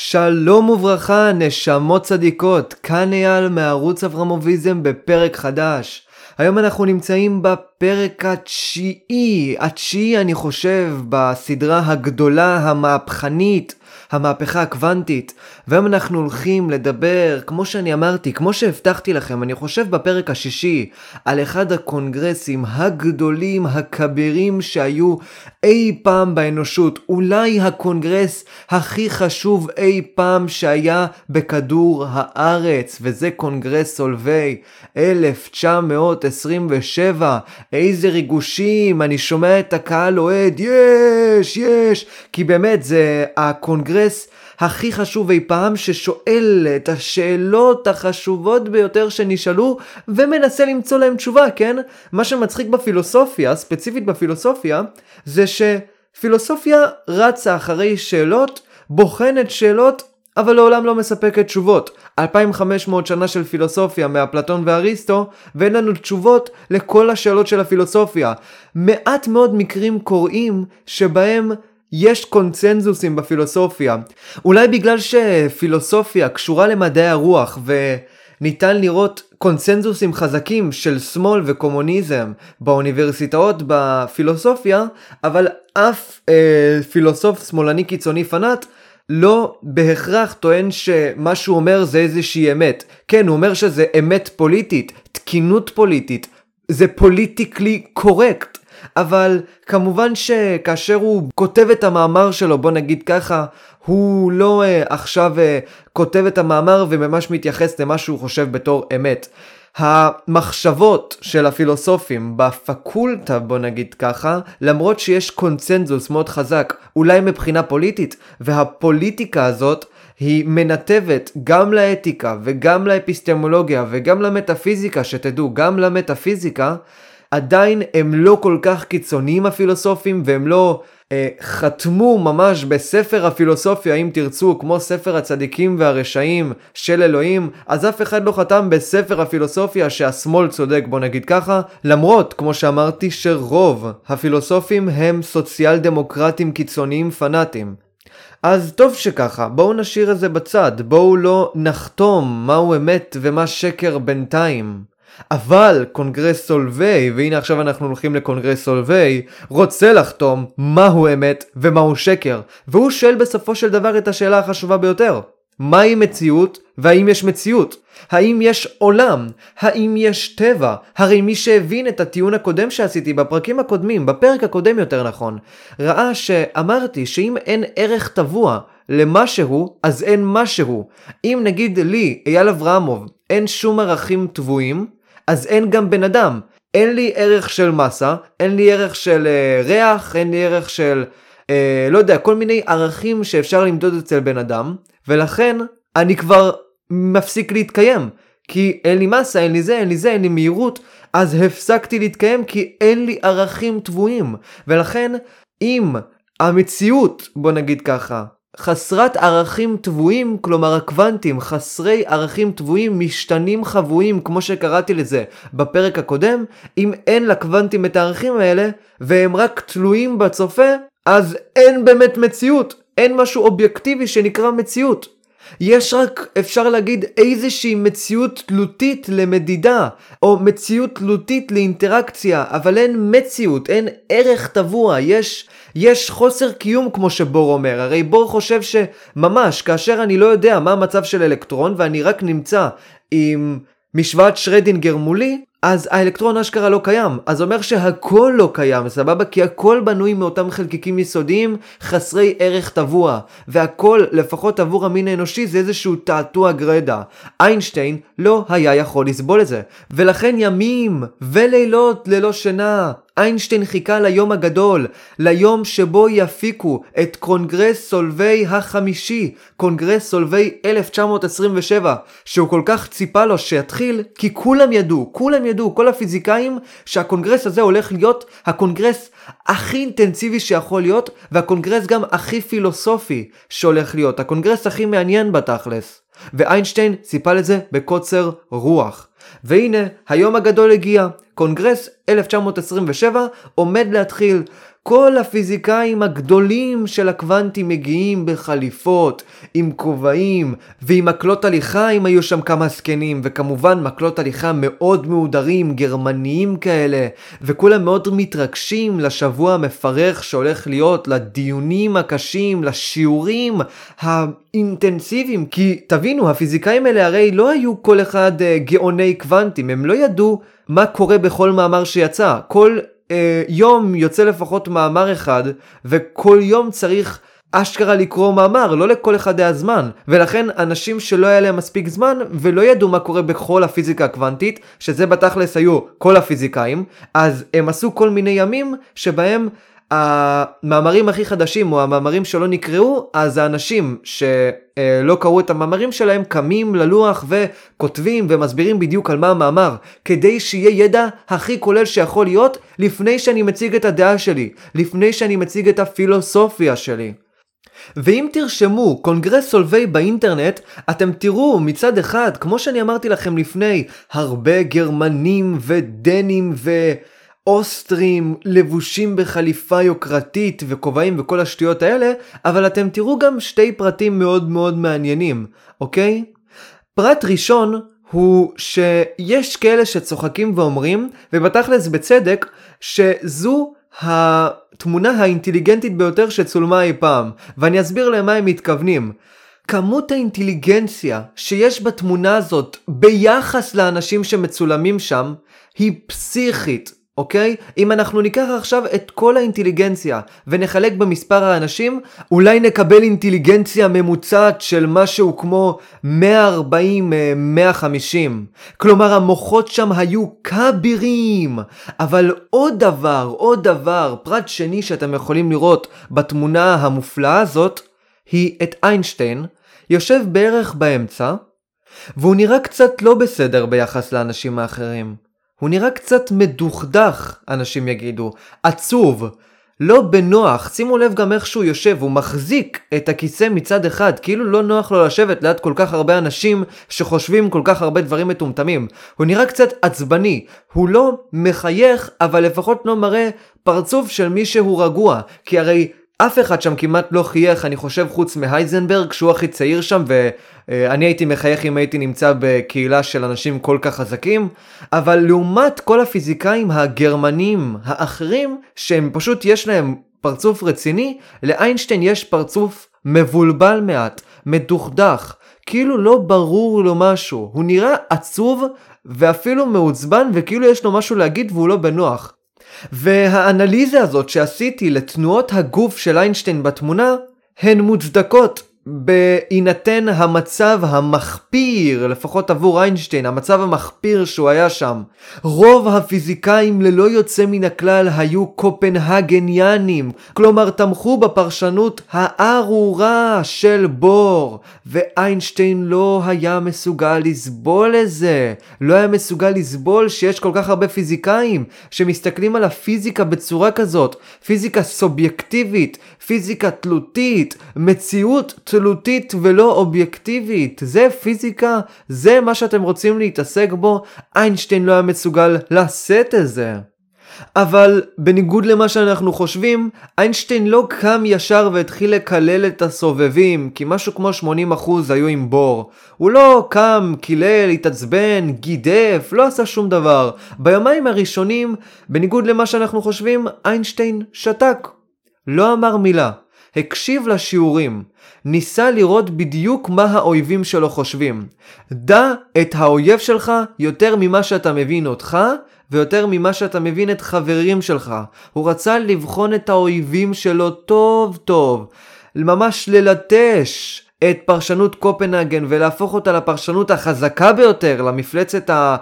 שלום וברכה, נשמות צדיקות, כאן אייל מערוץ אברמוביזם בפרק חדש. היום אנחנו נמצאים בפרק התשיעי, התשיעי אני חושב, בסדרה הגדולה, המהפכנית, המהפכה הקוונטית. והיום אנחנו הולכים לדבר, כמו שאני אמרתי, כמו שהבטחתי לכם, אני חושב בפרק השישי, על אחד הקונגרסים הגדולים, הכבירים שהיו אי פעם באנושות. אולי הקונגרס הכי חשוב אי פעם שהיה בכדור הארץ, וזה קונגרס סולביי 1927. איזה ריגושים, אני שומע את הקהל אוהד, יש, יש, כי באמת זה הקונגרס הכי חשוב אי פעם ששואל את השאלות החשובות ביותר שנשאלו ומנסה למצוא להם תשובה, כן? מה שמצחיק בפילוסופיה, ספציפית בפילוסופיה, זה שפילוסופיה רצה אחרי שאלות, בוחנת שאלות, אבל לעולם לא מספקת תשובות. 2500 שנה של פילוסופיה מאפלטון ואריסטו, ואין לנו תשובות לכל השאלות של הפילוסופיה. מעט מאוד מקרים קורים שבהם יש קונצנזוסים בפילוסופיה. אולי בגלל שפילוסופיה קשורה למדעי הרוח וניתן לראות קונצנזוסים חזקים של שמאל וקומוניזם באוניברסיטאות בפילוסופיה, אבל אף אה, פילוסוף שמאלני קיצוני פנאט לא בהכרח טוען שמה שהוא אומר זה איזושהי אמת. כן, הוא אומר שזה אמת פוליטית, תקינות פוליטית, זה פוליטיקלי קורקט. אבל כמובן שכאשר הוא כותב את המאמר שלו, בוא נגיד ככה, הוא לא uh, עכשיו uh, כותב את המאמר וממש מתייחס למה שהוא חושב בתור אמת. המחשבות של הפילוסופים בפקולטה, בוא נגיד ככה, למרות שיש קונצנזוס מאוד חזק, אולי מבחינה פוליטית, והפוליטיקה הזאת היא מנתבת גם לאתיקה וגם לאפיסטמולוגיה וגם למטאפיזיקה, שתדעו, גם למטאפיזיקה, עדיין הם לא כל כך קיצוניים הפילוסופים והם לא אה, חתמו ממש בספר הפילוסופיה אם תרצו כמו ספר הצדיקים והרשעים של אלוהים אז אף אחד לא חתם בספר הפילוסופיה שהשמאל צודק בוא נגיד ככה למרות כמו שאמרתי שרוב הפילוסופים הם סוציאל דמוקרטים קיצוניים פנאטים אז טוב שככה, בואו נשאיר את זה בצד, בואו לא נחתום מהו אמת ומה שקר בינתיים. אבל קונגרס סולווי, והנה עכשיו אנחנו הולכים לקונגרס סולווי, רוצה לחתום מהו אמת ומהו שקר. והוא שואל בסופו של דבר את השאלה החשובה ביותר. מהי מציאות והאם יש מציאות? האם יש עולם? האם יש טבע? הרי מי שהבין את הטיעון הקודם שעשיתי בפרקים הקודמים, בפרק הקודם יותר נכון, ראה שאמרתי שאם אין ערך טבוע למשהו, אז אין משהו. אם נגיד לי, אייל אברמוב, אין שום ערכים טבועים, אז אין גם בן אדם. אין לי ערך של מסה, אין לי ערך של אה, ריח, אין לי ערך של, אה, לא יודע, כל מיני ערכים שאפשר למדוד אצל בן אדם, ולכן אני כבר מפסיק להתקיים. כי אין לי מסה, אין לי זה, אין לי זה, אין לי מהירות, אז הפסקתי להתקיים כי אין לי ערכים טבועים. ולכן, אם המציאות, בוא נגיד ככה, חסרת ערכים טבועים, כלומר הקוונטים חסרי ערכים טבועים, משתנים חבויים, כמו שקראתי לזה בפרק הקודם, אם אין לקוונטים את הערכים האלה, והם רק תלויים בצופה, אז אין באמת מציאות, אין משהו אובייקטיבי שנקרא מציאות. יש רק, אפשר להגיד, איזושהי מציאות תלותית למדידה, או מציאות תלותית לאינטראקציה, אבל אין מציאות, אין ערך טבוע, יש, יש חוסר קיום כמו שבור אומר. הרי בור חושב שממש, כאשר אני לא יודע מה המצב של אלקטרון, ואני רק נמצא עם משוואת שרדינגר מולי, אז האלקטרון אשכרה לא קיים. אז אומר שהכל לא קיים, סבבה? כי הכל בנוי מאותם חלקיקים יסודיים חסרי ערך טבוע. והכל, לפחות עבור המין האנושי, זה איזשהו תעתוע גרדה. איינשטיין לא היה יכול לסבול את זה. ולכן ימים ולילות ללא שינה, איינשטיין חיכה ליום הגדול, ליום שבו יפיקו את קונגרס סולביי החמישי, קונגרס סולביי 1927, שהוא כל כך ציפה לו שיתחיל, כי כולם ידעו, כולם ידעו, כל הפיזיקאים, שהקונגרס הזה הולך להיות הקונגרס הכי אינטנסיבי שיכול להיות, והקונגרס גם הכי פילוסופי שהולך להיות, הקונגרס הכי מעניין בתכלס. ואיינשטיין ציפה לזה בקוצר רוח. והנה, היום הגדול הגיע. קונגרס 1927 עומד להתחיל. כל הפיזיקאים הגדולים של הקוונטים מגיעים בחליפות, עם כובעים, ועם מקלות הליכה אם היו שם כמה זקנים, וכמובן מקלות הליכה מאוד מהודרים, גרמניים כאלה, וכולם מאוד מתרגשים לשבוע המפרך שהולך להיות, לדיונים הקשים, לשיעורים האינטנסיביים, כי תבינו, הפיזיקאים האלה הרי לא היו כל אחד uh, גאוני קוונטים, הם לא ידעו מה קורה בכל מאמר שיצא. כל אה, יום יוצא לפחות מאמר אחד, וכל יום צריך אשכרה לקרוא מאמר, לא לכל אחד היה זמן. ולכן אנשים שלא היה להם מספיק זמן, ולא ידעו מה קורה בכל הפיזיקה הקוונטית, שזה בתכלס היו כל הפיזיקאים, אז הם עשו כל מיני ימים שבהם המאמרים הכי חדשים או המאמרים שלא נקראו, אז האנשים שלא קראו את המאמרים שלהם קמים ללוח וכותבים ומסבירים בדיוק על מה המאמר, כדי שיהיה ידע הכי כולל שיכול להיות לפני שאני מציג את הדעה שלי, לפני שאני מציג את הפילוסופיה שלי. ואם תרשמו קונגרס סולווי באינטרנט, אתם תראו מצד אחד, כמו שאני אמרתי לכם לפני, הרבה גרמנים ודנים ו... אוסטרים לבושים בחליפה יוקרתית וכובעים וכל השטויות האלה, אבל אתם תראו גם שתי פרטים מאוד מאוד מעניינים, אוקיי? פרט ראשון הוא שיש כאלה שצוחקים ואומרים, ובתכלס בצדק, שזו התמונה האינטליגנטית ביותר שצולמה אי פעם, ואני אסביר למה הם מתכוונים. כמות האינטליגנציה שיש בתמונה הזאת ביחס לאנשים שמצולמים שם היא פסיכית. אוקיי? אם אנחנו ניקח עכשיו את כל האינטליגנציה ונחלק במספר האנשים, אולי נקבל אינטליגנציה ממוצעת של משהו כמו 140-150. כלומר המוחות שם היו כבירים. אבל עוד דבר, עוד דבר, פרט שני שאתם יכולים לראות בתמונה המופלאה הזאת, היא את איינשטיין, יושב בערך באמצע, והוא נראה קצת לא בסדר ביחס לאנשים האחרים. הוא נראה קצת מדוכדך, אנשים יגידו, עצוב, לא בנוח, שימו לב גם איך שהוא יושב, הוא מחזיק את הכיסא מצד אחד, כאילו לא נוח לו לשבת ליד כל כך הרבה אנשים שחושבים כל כך הרבה דברים מטומטמים. הוא נראה קצת עצבני, הוא לא מחייך, אבל לפחות לא מראה פרצוף של מי שהוא רגוע, כי הרי אף אחד שם כמעט לא חייך, אני חושב, חוץ מהייזנברג, שהוא הכי צעיר שם, ואני הייתי מחייך אם הייתי נמצא בקהילה של אנשים כל כך חזקים, אבל לעומת כל הפיזיקאים הגרמנים האחרים, שהם פשוט יש להם פרצוף רציני, לאיינשטיין יש פרצוף מבולבל מעט, מדוכדך, כאילו לא ברור לו משהו, הוא נראה עצוב ואפילו מעוצבן וכאילו יש לו משהו להגיד והוא לא בנוח. והאנליזה הזאת שעשיתי לתנועות הגוף של איינשטיין בתמונה הן מוצדקות בהינתן המצב המחפיר, לפחות עבור איינשטיין, המצב המחפיר שהוא היה שם. רוב הפיזיקאים ללא יוצא מן הכלל היו קופנהגניאנים, כלומר תמכו בפרשנות הארורה של בור, ואיינשטיין לא היה מסוגל לסבול את זה. לא היה מסוגל לסבול שיש כל כך הרבה פיזיקאים שמסתכלים על הפיזיקה בצורה כזאת, פיזיקה סובייקטיבית, פיזיקה תלותית, מציאות תלותית ולא אובייקטיבית. זה פיזיקה, זה מה שאתם רוצים להתעסק בו, איינשטיין לא היה מסוגל לשאת את זה. אבל בניגוד למה שאנחנו חושבים, איינשטיין לא קם ישר והתחיל לקלל את הסובבים, כי משהו כמו 80% היו עם בור. הוא לא קם, קילל, התעצבן, גידף, לא עשה שום דבר. ביומיים הראשונים, בניגוד למה שאנחנו חושבים, איינשטיין שתק. לא אמר מילה. הקשיב לשיעורים, ניסה לראות בדיוק מה האויבים שלו חושבים. דע את האויב שלך יותר ממה שאתה מבין אותך, ויותר ממה שאתה מבין את חברים שלך. הוא רצה לבחון את האויבים שלו טוב טוב, ממש ללטש את פרשנות קופנהגן ולהפוך אותה לפרשנות החזקה ביותר, למפלצת ה...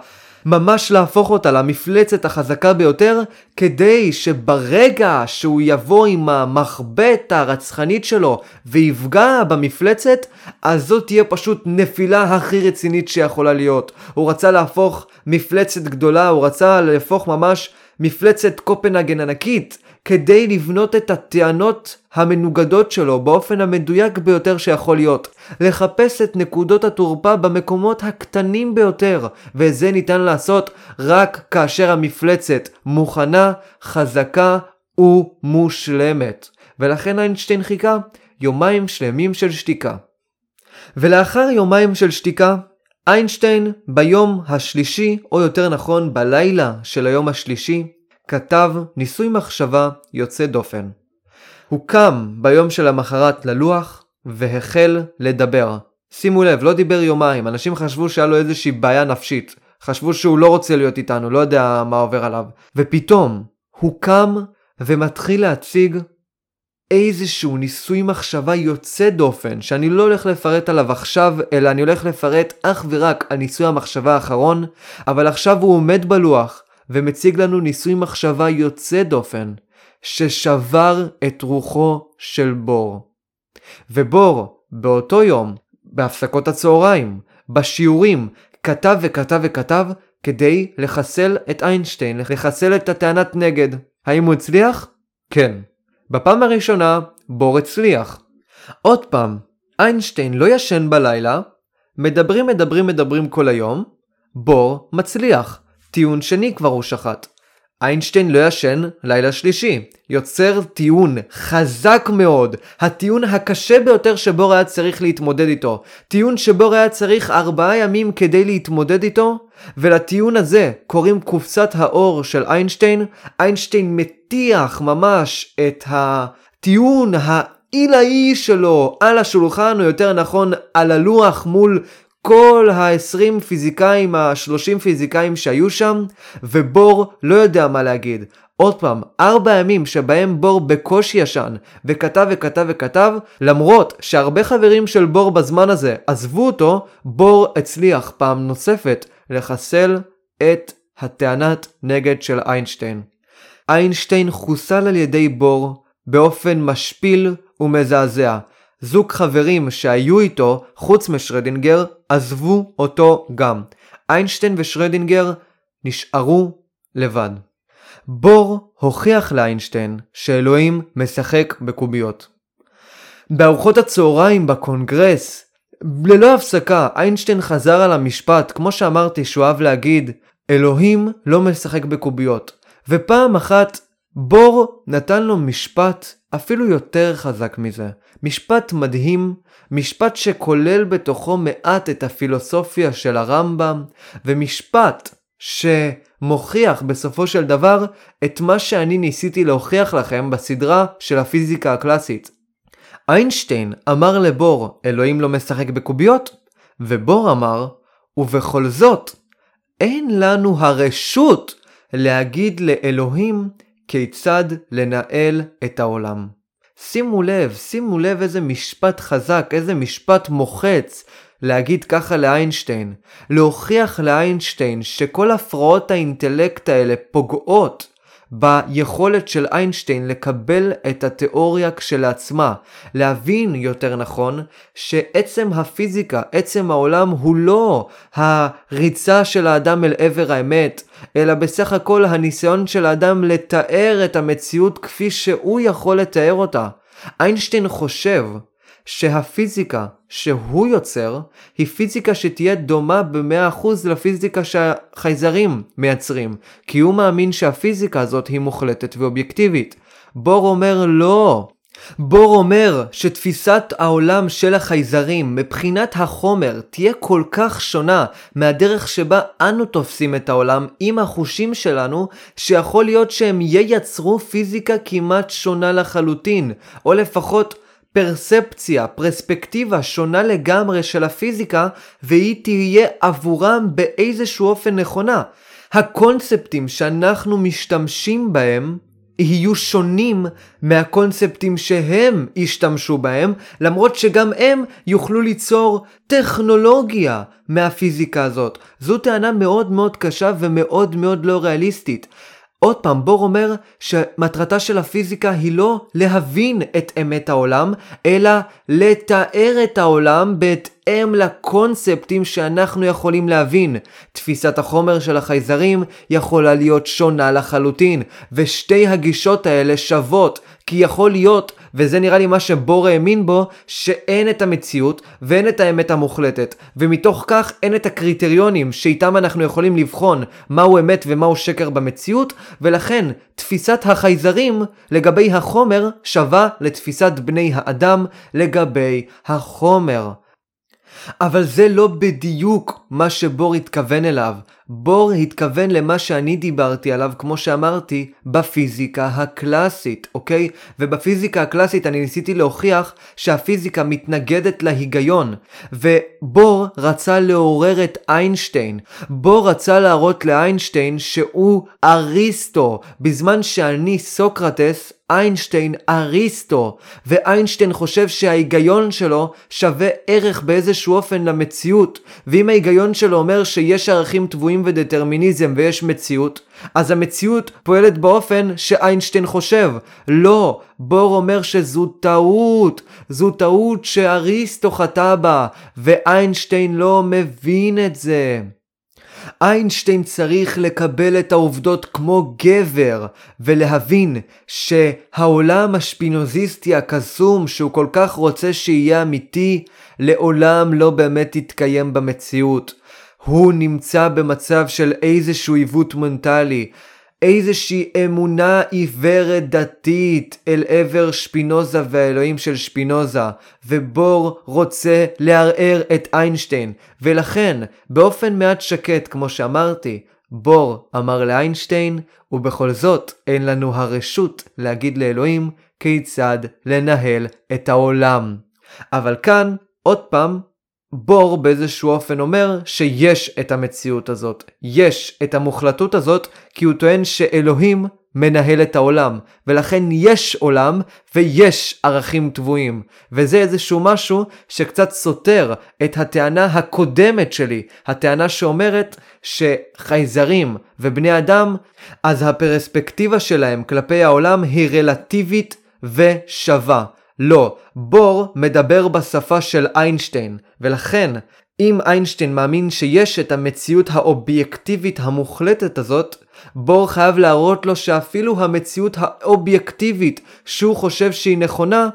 ממש להפוך אותה למפלצת החזקה ביותר, כדי שברגע שהוא יבוא עם המחבט הרצחנית שלו ויפגע במפלצת, אז זאת תהיה פשוט נפילה הכי רצינית שיכולה להיות. הוא רצה להפוך מפלצת גדולה, הוא רצה להפוך ממש מפלצת קופנהגן ענקית. כדי לבנות את הטענות המנוגדות שלו באופן המדויק ביותר שיכול להיות. לחפש את נקודות התורפה במקומות הקטנים ביותר, ואת זה ניתן לעשות רק כאשר המפלצת מוכנה, חזקה ומושלמת. ולכן איינשטיין חיכה יומיים שלמים של שתיקה. ולאחר יומיים של שתיקה, איינשטיין ביום השלישי, או יותר נכון בלילה של היום השלישי, כתב ניסוי מחשבה יוצא דופן. הוא קם ביום של המחרת ללוח והחל לדבר. שימו לב, לא דיבר יומיים, אנשים חשבו שהיה לו איזושהי בעיה נפשית. חשבו שהוא לא רוצה להיות איתנו, לא יודע מה עובר עליו. ופתאום הוא קם ומתחיל להציג איזשהו ניסוי מחשבה יוצא דופן, שאני לא הולך לפרט עליו עכשיו, אלא אני הולך לפרט אך ורק על ניסוי המחשבה האחרון, אבל עכשיו הוא עומד בלוח ומציג לנו ניסוי מחשבה יוצא דופן, ששבר את רוחו של בור. ובור, באותו יום, בהפסקות הצהריים, בשיעורים, כתב וכתב וכתב כדי לחסל את איינשטיין, לחסל את הטענת נגד. האם הוא הצליח? כן. בפעם הראשונה, בור הצליח. עוד פעם, איינשטיין לא ישן בלילה, מדברים מדברים מדברים כל היום, בור מצליח. טיעון שני כבר הוא שחט. איינשטיין לא ישן לילה שלישי, יוצר טיעון חזק מאוד, הטיעון הקשה ביותר שבור היה צריך להתמודד איתו, טיעון שבור היה צריך ארבעה ימים כדי להתמודד איתו, ולטיעון הזה קוראים קופסת האור של איינשטיין, איינשטיין מטיח ממש את הטיעון העילאי שלו על השולחן, או יותר נכון על הלוח מול כל ה-20 פיזיקאים, ה-30 פיזיקאים שהיו שם, ובור לא יודע מה להגיד. עוד פעם, ארבע ימים שבהם בור בקושי ישן, וכתב וכתב וכתב, למרות שהרבה חברים של בור בזמן הזה עזבו אותו, בור הצליח פעם נוספת לחסל את הטענת נגד של איינשטיין. איינשטיין חוסל על ידי בור באופן משפיל ומזעזע. זוג חברים שהיו איתו, חוץ משרדינגר, עזבו אותו גם. איינשטיין ושרדינגר נשארו לבד. בור הוכיח לאיינשטיין שאלוהים משחק בקוביות. בארוחות הצהריים בקונגרס, ללא הפסקה, איינשטיין חזר על המשפט, כמו שאמרתי שהוא אהב להגיד, אלוהים לא משחק בקוביות. ופעם אחת בור נתן לו משפט אפילו יותר חזק מזה. משפט מדהים, משפט שכולל בתוכו מעט את הפילוסופיה של הרמב"ם, ומשפט שמוכיח בסופו של דבר את מה שאני ניסיתי להוכיח לכם בסדרה של הפיזיקה הקלאסית. איינשטיין אמר לבור, אלוהים לא משחק בקוביות, ובור אמר, ובכל זאת, אין לנו הרשות להגיד לאלוהים כיצד לנהל את העולם. שימו לב, שימו לב איזה משפט חזק, איזה משפט מוחץ להגיד ככה לאיינשטיין. להוכיח לאיינשטיין שכל הפרעות האינטלקט האלה פוגעות ביכולת של איינשטיין לקבל את התיאוריה כשלעצמה, להבין יותר נכון שעצם הפיזיקה, עצם העולם הוא לא הריצה של האדם אל עבר האמת, אלא בסך הכל הניסיון של האדם לתאר את המציאות כפי שהוא יכול לתאר אותה. איינשטיין חושב שהפיזיקה שהוא יוצר היא פיזיקה שתהיה דומה ב-100% לפיזיקה שהחייזרים מייצרים, כי הוא מאמין שהפיזיקה הזאת היא מוחלטת ואובייקטיבית. בור אומר לא. בור אומר שתפיסת העולם של החייזרים מבחינת החומר תהיה כל כך שונה מהדרך שבה אנו תופסים את העולם עם החושים שלנו, שיכול להיות שהם ייצרו פיזיקה כמעט שונה לחלוטין, או לפחות פרספציה, פרספקטיבה שונה לגמרי של הפיזיקה, והיא תהיה עבורם באיזשהו אופן נכונה. הקונספטים שאנחנו משתמשים בהם יהיו שונים מהקונספטים שהם השתמשו בהם, למרות שגם הם יוכלו ליצור טכנולוגיה מהפיזיקה הזאת. זו טענה מאוד מאוד קשה ומאוד מאוד לא ריאליסטית. עוד פעם, בור אומר שמטרתה של הפיזיקה היא לא להבין את אמת העולם, אלא לתאר את העולם בהתאם לקונספטים שאנחנו יכולים להבין. תפיסת החומר של החייזרים יכולה להיות שונה לחלוטין, ושתי הגישות האלה שוות, כי יכול להיות וזה נראה לי מה שבור האמין בו, שאין את המציאות ואין את האמת המוחלטת, ומתוך כך אין את הקריטריונים שאיתם אנחנו יכולים לבחון מהו אמת ומהו שקר במציאות, ולכן תפיסת החייזרים לגבי החומר שווה לתפיסת בני האדם לגבי החומר. אבל זה לא בדיוק מה שבור התכוון אליו. בור התכוון למה שאני דיברתי עליו, כמו שאמרתי, בפיזיקה הקלאסית, אוקיי? ובפיזיקה הקלאסית אני ניסיתי להוכיח שהפיזיקה מתנגדת להיגיון, ובור רצה לעורר את איינשטיין. בור רצה להראות לאיינשטיין שהוא אריסטו, בזמן שאני סוקרטס, איינשטיין אריסטו, ואיינשטיין חושב שההיגיון שלו שווה ערך באיזשהו אופן למציאות, ואם ההיגיון שלו אומר שיש ערכים טבועים ודטרמיניזם ויש מציאות, אז המציאות פועלת באופן שאיינשטיין חושב. לא, בור אומר שזו טעות, זו טעות שאריסטו חטא בה, ואיינשטיין לא מבין את זה. איינשטיין צריך לקבל את העובדות כמו גבר, ולהבין שהעולם השפינוזיסטי הקסום שהוא כל כך רוצה שיהיה אמיתי, לעולם לא באמת יתקיים במציאות. הוא נמצא במצב של איזשהו עיוות מנטלי. איזושהי אמונה עיוורת דתית אל עבר שפינוזה והאלוהים של שפינוזה, ובור רוצה לערער את איינשטיין, ולכן, באופן מעט שקט, כמו שאמרתי, בור אמר לאיינשטיין, ובכל זאת אין לנו הרשות להגיד לאלוהים כיצד לנהל את העולם. אבל כאן, עוד פעם, בור באיזשהו אופן אומר שיש את המציאות הזאת, יש את המוחלטות הזאת, כי הוא טוען שאלוהים מנהל את העולם, ולכן יש עולם ויש ערכים טבועים. וזה איזשהו משהו שקצת סותר את הטענה הקודמת שלי, הטענה שאומרת שחייזרים ובני אדם, אז הפרספקטיבה שלהם כלפי העולם היא רלטיבית ושווה. לא, בור מדבר בשפה של איינשטיין, ולכן, אם איינשטיין מאמין שיש את המציאות האובייקטיבית המוחלטת הזאת, בור חייב להראות לו שאפילו המציאות האובייקטיבית שהוא חושב שהיא נכונה,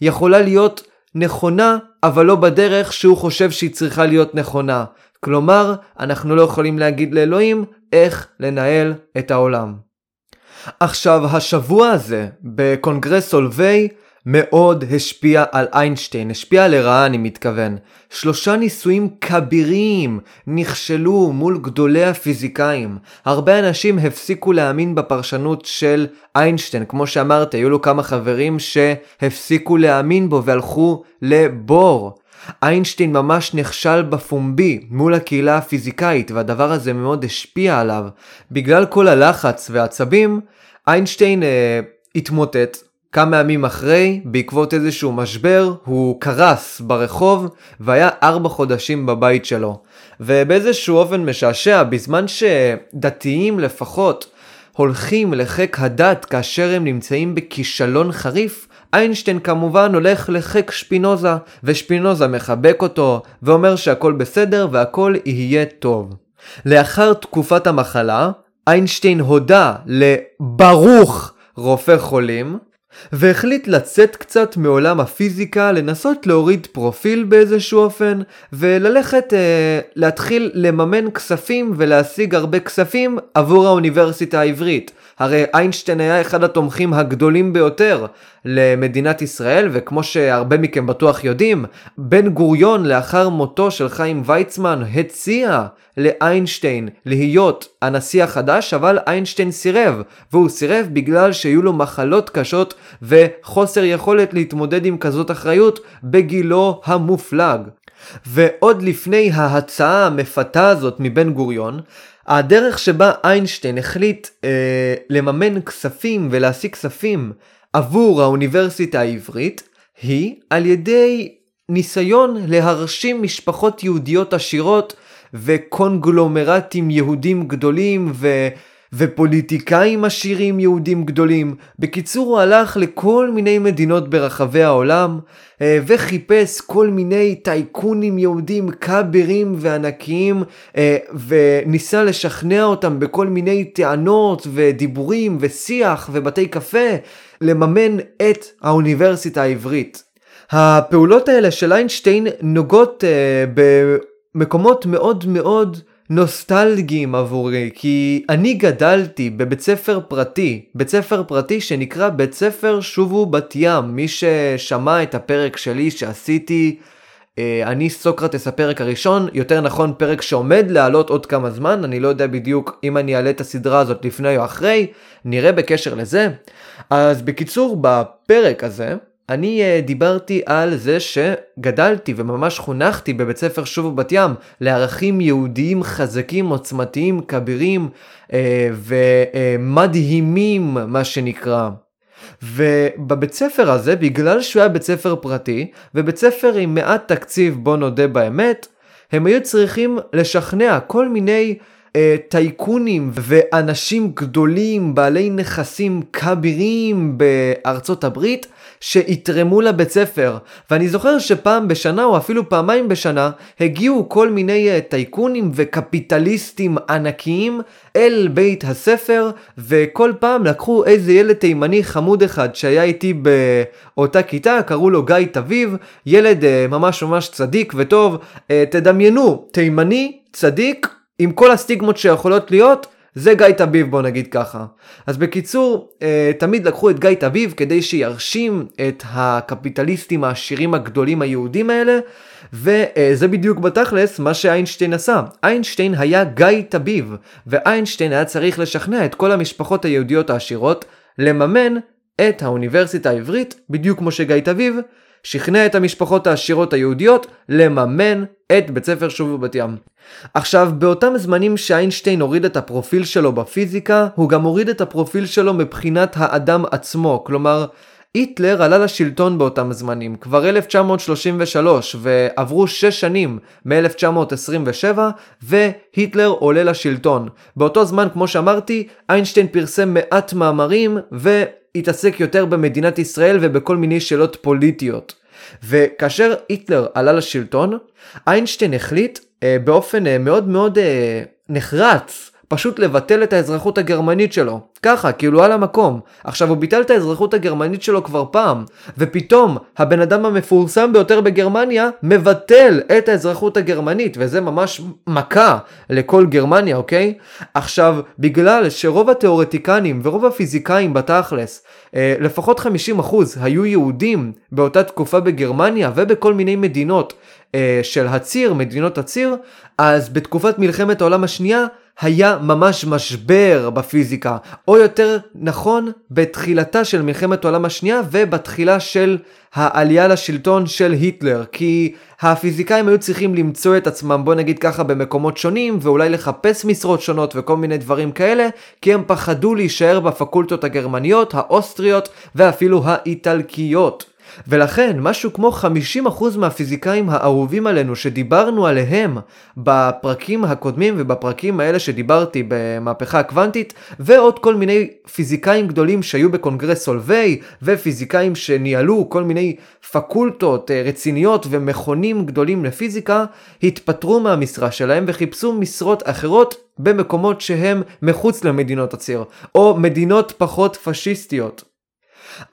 יכולה להיות נכונה, אבל לא בדרך שהוא חושב שהיא צריכה להיות נכונה. כלומר, אנחנו לא יכולים להגיד לאלוהים איך לנהל את העולם. עכשיו, השבוע הזה, בקונגרס סולווי, מאוד השפיע על איינשטיין, השפיע לרעה אני מתכוון. שלושה ניסויים כבירים נכשלו מול גדולי הפיזיקאים. הרבה אנשים הפסיקו להאמין בפרשנות של איינשטיין, כמו שאמרתי, היו לו כמה חברים שהפסיקו להאמין בו והלכו לבור. איינשטיין ממש נכשל בפומבי מול הקהילה הפיזיקאית והדבר הזה מאוד השפיע עליו. בגלל כל הלחץ והעצבים, איינשטיין אה, התמוטט כמה ימים אחרי, בעקבות איזשהו משבר, הוא קרס ברחוב והיה ארבע חודשים בבית שלו. ובאיזשהו אופן משעשע, בזמן שדתיים לפחות הולכים לחיק הדת כאשר הם נמצאים בכישלון חריף, איינשטיין כמובן הולך לחיק שפינוזה, ושפינוזה מחבק אותו, ואומר שהכל בסדר והכל יהיה טוב. לאחר תקופת המחלה, איינשטיין הודה לברוך רופא חולים, והחליט לצאת קצת מעולם הפיזיקה, לנסות להוריד פרופיל באיזשהו אופן, וללכת אה, להתחיל לממן כספים ולהשיג הרבה כספים עבור האוניברסיטה העברית. הרי איינשטיין היה אחד התומכים הגדולים ביותר למדינת ישראל, וכמו שהרבה מכם בטוח יודעים, בן גוריון לאחר מותו של חיים ויצמן הציע לאיינשטיין להיות הנשיא החדש, אבל איינשטיין סירב, והוא סירב בגלל שהיו לו מחלות קשות וחוסר יכולת להתמודד עם כזאת אחריות בגילו המופלג. ועוד לפני ההצעה המפתה הזאת מבן גוריון, הדרך שבה איינשטיין החליט אה, לממן כספים ולהשיג כספים עבור האוניברסיטה העברית היא על ידי ניסיון להרשים משפחות יהודיות עשירות וקונגלומרטים יהודים גדולים ו... ופוליטיקאים עשירים יהודים גדולים. בקיצור, הוא הלך לכל מיני מדינות ברחבי העולם, אה, וחיפש כל מיני טייקונים יהודים כבירים וענקיים, אה, וניסה לשכנע אותם בכל מיני טענות ודיבורים ושיח ובתי קפה. לממן את האוניברסיטה העברית. הפעולות האלה של איינשטיין נוגעות uh, במקומות מאוד מאוד נוסטלגיים עבורי, כי אני גדלתי בבית ספר פרטי, בית ספר פרטי שנקרא בית ספר שובו בת ים, מי ששמע את הפרק שלי שעשיתי, אה, אני סוקרטס הפרק הראשון, יותר נכון פרק שעומד לעלות עוד כמה זמן, אני לא יודע בדיוק אם אני אעלה את הסדרה הזאת לפני או אחרי, נראה בקשר לזה. אז בקיצור, בפרק הזה, אני uh, דיברתי על זה שגדלתי וממש חונכתי בבית ספר שוב בת ים לערכים יהודיים חזקים, עוצמתיים, כבירים uh, ומדהימים מה שנקרא. ובבית ספר הזה, בגלל שהוא היה בית ספר פרטי, ובית ספר עם מעט תקציב בוא נודה באמת, הם היו צריכים לשכנע כל מיני טייקונים ואנשים גדולים, בעלי נכסים כבירים בארצות הברית, שיתרמו לבית ספר. ואני זוכר שפעם בשנה או אפילו פעמיים בשנה הגיעו כל מיני uh, טייקונים וקפיטליסטים ענקיים אל בית הספר וכל פעם לקחו איזה ילד תימני חמוד אחד שהיה איתי באותה כיתה, קראו לו גיא תביב, ילד uh, ממש ממש צדיק וטוב. תדמיינו, תימני, צדיק, עם כל הסטיגמות שיכולות להיות, זה גיא תביב בוא נגיד ככה. אז בקיצור, אה, תמיד לקחו את גיא תביב כדי שירשים את הקפיטליסטים העשירים הגדולים היהודים האלה, וזה בדיוק בתכלס מה שאיינשטיין עשה. איינשטיין היה גיא תביב, ואיינשטיין היה צריך לשכנע את כל המשפחות היהודיות העשירות לממן את האוניברסיטה העברית, בדיוק כמו שגיא תביב שכנע את המשפחות העשירות היהודיות לממן את בית ספר שוב בבת ים. עכשיו, באותם זמנים שאיינשטיין הוריד את הפרופיל שלו בפיזיקה, הוא גם הוריד את הפרופיל שלו מבחינת האדם עצמו, כלומר, היטלר עלה לשלטון באותם זמנים, כבר 1933, ועברו 6 שנים מ-1927, והיטלר עולה לשלטון. באותו זמן, כמו שאמרתי, איינשטיין פרסם מעט מאמרים, והתעסק יותר במדינת ישראל ובכל מיני שאלות פוליטיות. וכאשר היטלר עלה לשלטון, איינשטיין החליט אה, באופן אה, מאוד מאוד אה, נחרץ פשוט לבטל את האזרחות הגרמנית שלו. ככה, כאילו על המקום. עכשיו, הוא ביטל את האזרחות הגרמנית שלו כבר פעם, ופתאום הבן אדם המפורסם ביותר בגרמניה מבטל את האזרחות הגרמנית, וזה ממש מכה לכל גרמניה, אוקיי? עכשיו, בגלל שרוב התיאורטיקנים ורוב הפיזיקאים בתכלס, אה, לפחות 50% היו יהודים באותה תקופה בגרמניה ובכל מיני מדינות אה, של הציר, מדינות הציר, אז בתקופת מלחמת העולם השנייה, היה ממש משבר בפיזיקה, או יותר נכון, בתחילתה של מלחמת העולם השנייה ובתחילה של העלייה לשלטון של היטלר, כי הפיזיקאים היו צריכים למצוא את עצמם, בוא נגיד ככה, במקומות שונים, ואולי לחפש משרות שונות וכל מיני דברים כאלה, כי הם פחדו להישאר בפקולטות הגרמניות, האוסטריות ואפילו האיטלקיות. ולכן משהו כמו 50% מהפיזיקאים האהובים עלינו שדיברנו עליהם בפרקים הקודמים ובפרקים האלה שדיברתי במהפכה הקוונטית ועוד כל מיני פיזיקאים גדולים שהיו בקונגרס סולווי ופיזיקאים שניהלו כל מיני פקולטות אה, רציניות ומכונים גדולים לפיזיקה התפטרו מהמשרה שלהם וחיפשו משרות אחרות במקומות שהם מחוץ למדינות הציר או מדינות פחות פשיסטיות.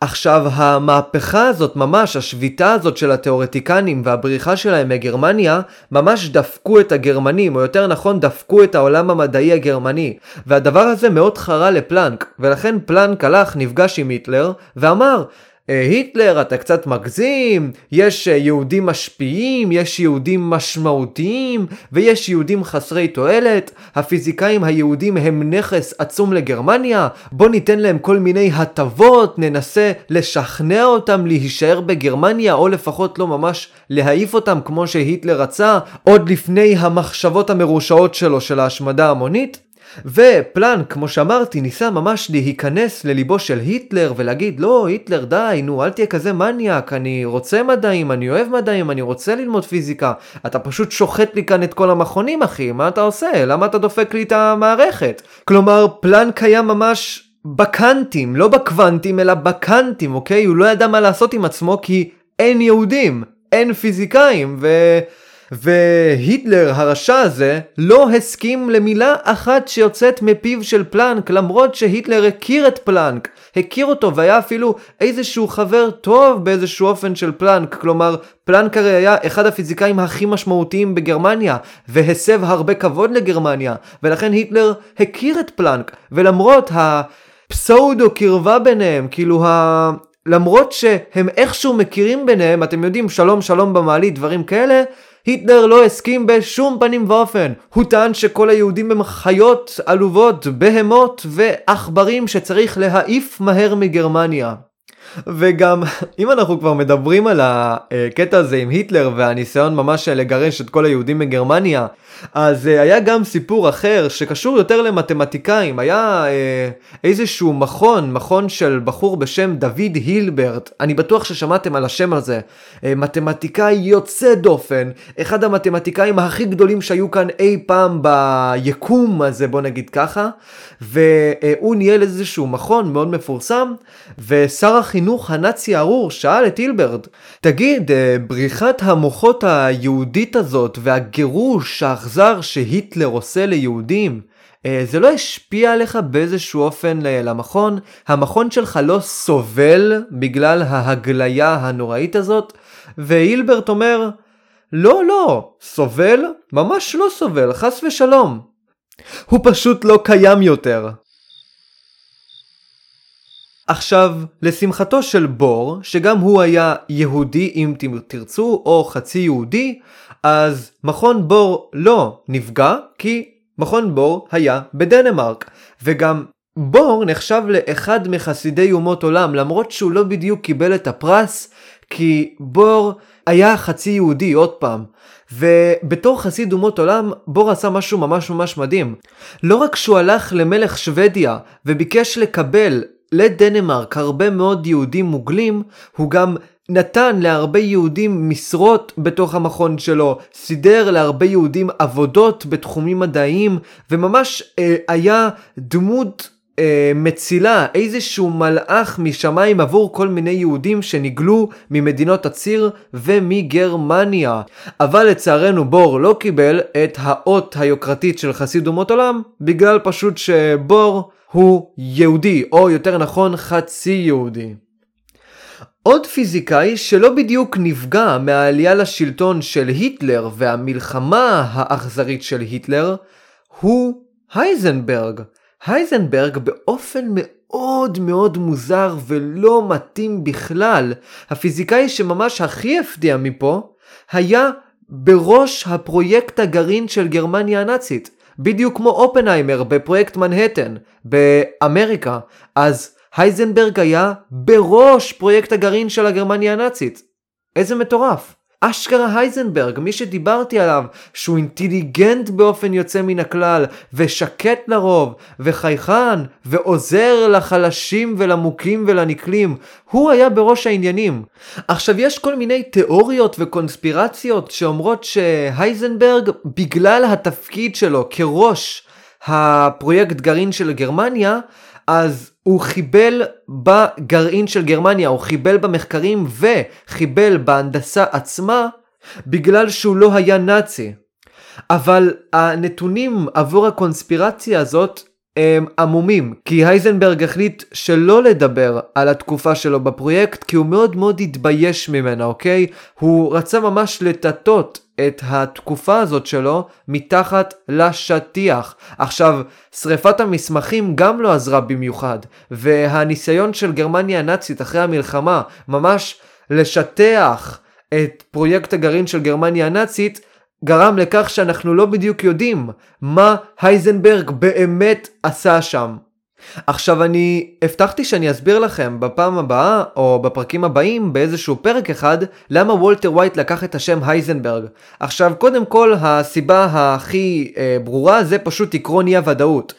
עכשיו, המהפכה הזאת ממש, השביתה הזאת של התאורטיקנים והבריחה שלהם מגרמניה, ממש דפקו את הגרמנים, או יותר נכון דפקו את העולם המדעי הגרמני. והדבר הזה מאוד חרה לפלנק, ולכן פלנק הלך, נפגש עם היטלר, ואמר, היטלר אתה קצת מגזים, יש אה, יהודים משפיעים, יש יהודים משמעותיים ויש יהודים חסרי תועלת, הפיזיקאים היהודים הם נכס עצום לגרמניה, בוא ניתן להם כל מיני הטבות, ננסה לשכנע אותם להישאר בגרמניה או לפחות לא ממש להעיף אותם כמו שהיטלר רצה עוד לפני המחשבות המרושעות שלו של ההשמדה המונית. ופלנק, כמו שאמרתי, ניסה ממש להיכנס לליבו של היטלר ולהגיד, לא, היטלר, די, נו, אל תהיה כזה מניאק, אני רוצה מדעים, אני אוהב מדעים, אני רוצה ללמוד פיזיקה. אתה פשוט שוחט לי כאן את כל המכונים, אחי, מה אתה עושה? למה אתה דופק לי את המערכת? כלומר, פלנק היה ממש בקאנטים, לא בקוונטים, אלא בקאנטים, אוקיי? הוא לא ידע מה לעשות עם עצמו כי אין יהודים, אין פיזיקאים, ו... והיטלר הרשע הזה לא הסכים למילה אחת שיוצאת מפיו של פלנק למרות שהיטלר הכיר את פלנק, הכיר אותו והיה אפילו איזשהו חבר טוב באיזשהו אופן של פלנק, כלומר פלנק הרי היה אחד הפיזיקאים הכי משמעותיים בגרמניה והסב הרבה כבוד לגרמניה ולכן היטלר הכיר את פלנק ולמרות הפסאודו קרבה ביניהם, כאילו ה... למרות שהם איכשהו מכירים ביניהם, אתם יודעים, שלום שלום במעלית, דברים כאלה, היטלר לא הסכים בשום פנים ואופן. הוא טען שכל היהודים הם חיות עלובות, בהמות ועכברים שצריך להעיף מהר מגרמניה. וגם אם אנחנו כבר מדברים על הקטע הזה עם היטלר והניסיון ממש לגרש את כל היהודים מגרמניה, אז אה, היה גם סיפור אחר שקשור יותר למתמטיקאים, היה אה, איזשהו מכון, מכון של בחור בשם דוד הילברט, אני בטוח ששמעתם על השם הזה, אה, מתמטיקאי יוצא דופן, אחד המתמטיקאים הכי גדולים שהיו כאן אי פעם ביקום הזה, בוא נגיד ככה, והוא ניהל איזשהו מכון מאוד מפורסם, ושר החינוך הנאצי הארור שאל את הילברט, תגיד, אה, בריחת המוחות היהודית הזאת והגירוש האכזר שהיטלר עושה ליהודים, אה, זה לא השפיע עליך באיזשהו אופן למכון? המכון שלך לא סובל בגלל ההגליה הנוראית הזאת? והילברט אומר, לא, לא, סובל? ממש לא סובל, חס ושלום. הוא פשוט לא קיים יותר. עכשיו, לשמחתו של בור, שגם הוא היה יהודי אם תרצו, או חצי יהודי, אז מכון בור לא נפגע, כי מכון בור היה בדנמרק. וגם בור נחשב לאחד מחסידי אומות עולם, למרות שהוא לא בדיוק קיבל את הפרס, כי בור היה חצי יהודי, עוד פעם. ובתור חסיד אומות עולם, בור עשה משהו ממש ממש מדהים. לא רק שהוא הלך למלך שוודיה וביקש לקבל לדנמרק הרבה מאוד יהודים מוגלים, הוא גם נתן להרבה יהודים משרות בתוך המכון שלו, סידר להרבה יהודים עבודות בתחומים מדעיים, וממש אה, היה דמות אה, מצילה, איזשהו מלאך משמיים עבור כל מיני יהודים שניגלו ממדינות הציר ומגרמניה. אבל לצערנו בור לא קיבל את האות היוקרתית של חסיד אומות עולם, בגלל פשוט שבור הוא יהודי, או יותר נכון חצי יהודי. עוד פיזיקאי שלא בדיוק נפגע מהעלייה לשלטון של היטלר והמלחמה האכזרית של היטלר, הוא הייזנברג. הייזנברג באופן מאוד מאוד מוזר ולא מתאים בכלל, הפיזיקאי שממש הכי הפתיע מפה, היה בראש הפרויקט הגרעין של גרמניה הנאצית. בדיוק כמו אופנהיימר בפרויקט מנהטן באמריקה, אז הייזנברג היה בראש פרויקט הגרעין של הגרמניה הנאצית. איזה מטורף. אשכרה הייזנברג, מי שדיברתי עליו, שהוא אינטליגנט באופן יוצא מן הכלל, ושקט לרוב, וחייכן, ועוזר לחלשים ולמוכים ולנקלים, הוא היה בראש העניינים. עכשיו יש כל מיני תיאוריות וקונספירציות שאומרות שהייזנברג, בגלל התפקיד שלו כראש הפרויקט גרעין של גרמניה, אז הוא חיבל בגרעין של גרמניה, הוא חיבל במחקרים וחיבל בהנדסה עצמה בגלל שהוא לא היה נאצי. אבל הנתונים עבור הקונספירציה הזאת הם עמומים, כי הייזנברג החליט שלא לדבר על התקופה שלו בפרויקט, כי הוא מאוד מאוד התבייש ממנה, אוקיי? הוא רצה ממש לטטות את התקופה הזאת שלו מתחת לשטיח. עכשיו, שריפת המסמכים גם לא עזרה במיוחד, והניסיון של גרמניה הנאצית אחרי המלחמה ממש לשטח את פרויקט הגרעין של גרמניה הנאצית, גרם לכך שאנחנו לא בדיוק יודעים מה הייזנברג באמת עשה שם. עכשיו אני הבטחתי שאני אסביר לכם בפעם הבאה או בפרקים הבאים באיזשהו פרק אחד למה וולטר ווייט לקח את השם הייזנברג. עכשיו קודם כל הסיבה הכי אה, ברורה זה פשוט עקרון אי הוודאות.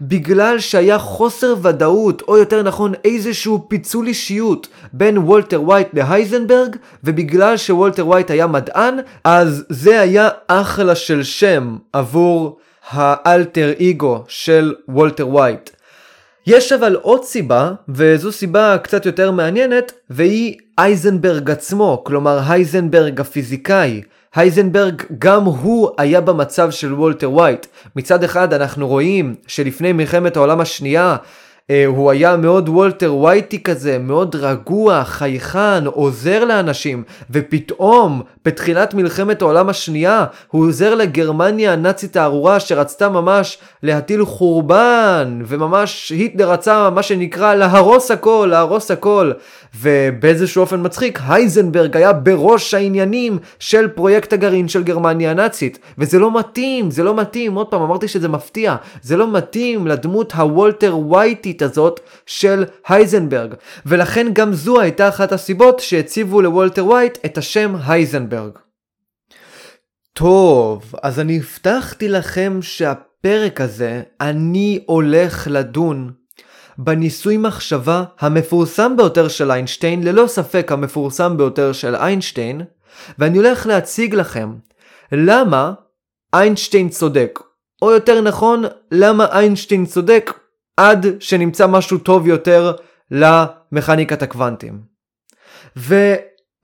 בגלל שהיה חוסר ודאות, או יותר נכון איזשהו פיצול אישיות בין וולטר ווייט להייזנברג, ובגלל שוולטר ווייט היה מדען, אז זה היה אחלה של שם עבור האלטר אגו של וולטר ווייט. יש אבל עוד סיבה, וזו סיבה קצת יותר מעניינת, והיא הייזנברג עצמו, כלומר הייזנברג הפיזיקאי. הייזנברג גם הוא היה במצב של וולטר ווייט. מצד אחד אנחנו רואים שלפני מלחמת העולם השנייה אה, הוא היה מאוד וולטר ווייטי כזה, מאוד רגוע, חייכן, עוזר לאנשים, ופתאום, בתחילת מלחמת העולם השנייה, הוא עוזר לגרמניה הנאצית הארורה שרצתה ממש להטיל חורבן, וממש היטלר רצה מה שנקרא להרוס הכל, להרוס הכל. ובאיזשהו אופן מצחיק, הייזנברג היה בראש העניינים של פרויקט הגרעין של גרמניה הנאצית. וזה לא מתאים, זה לא מתאים, עוד פעם אמרתי שזה מפתיע, זה לא מתאים לדמות הוולטר ווייטית הזאת של הייזנברג. ולכן גם זו הייתה אחת הסיבות שהציבו לוולטר ווייט את השם הייזנברג. טוב, אז אני הבטחתי לכם שהפרק הזה אני הולך לדון בניסוי מחשבה המפורסם ביותר של איינשטיין, ללא ספק המפורסם ביותר של איינשטיין, ואני הולך להציג לכם למה איינשטיין צודק, או יותר נכון, למה איינשטיין צודק עד שנמצא משהו טוב יותר למכניקת הקוונטים. ו...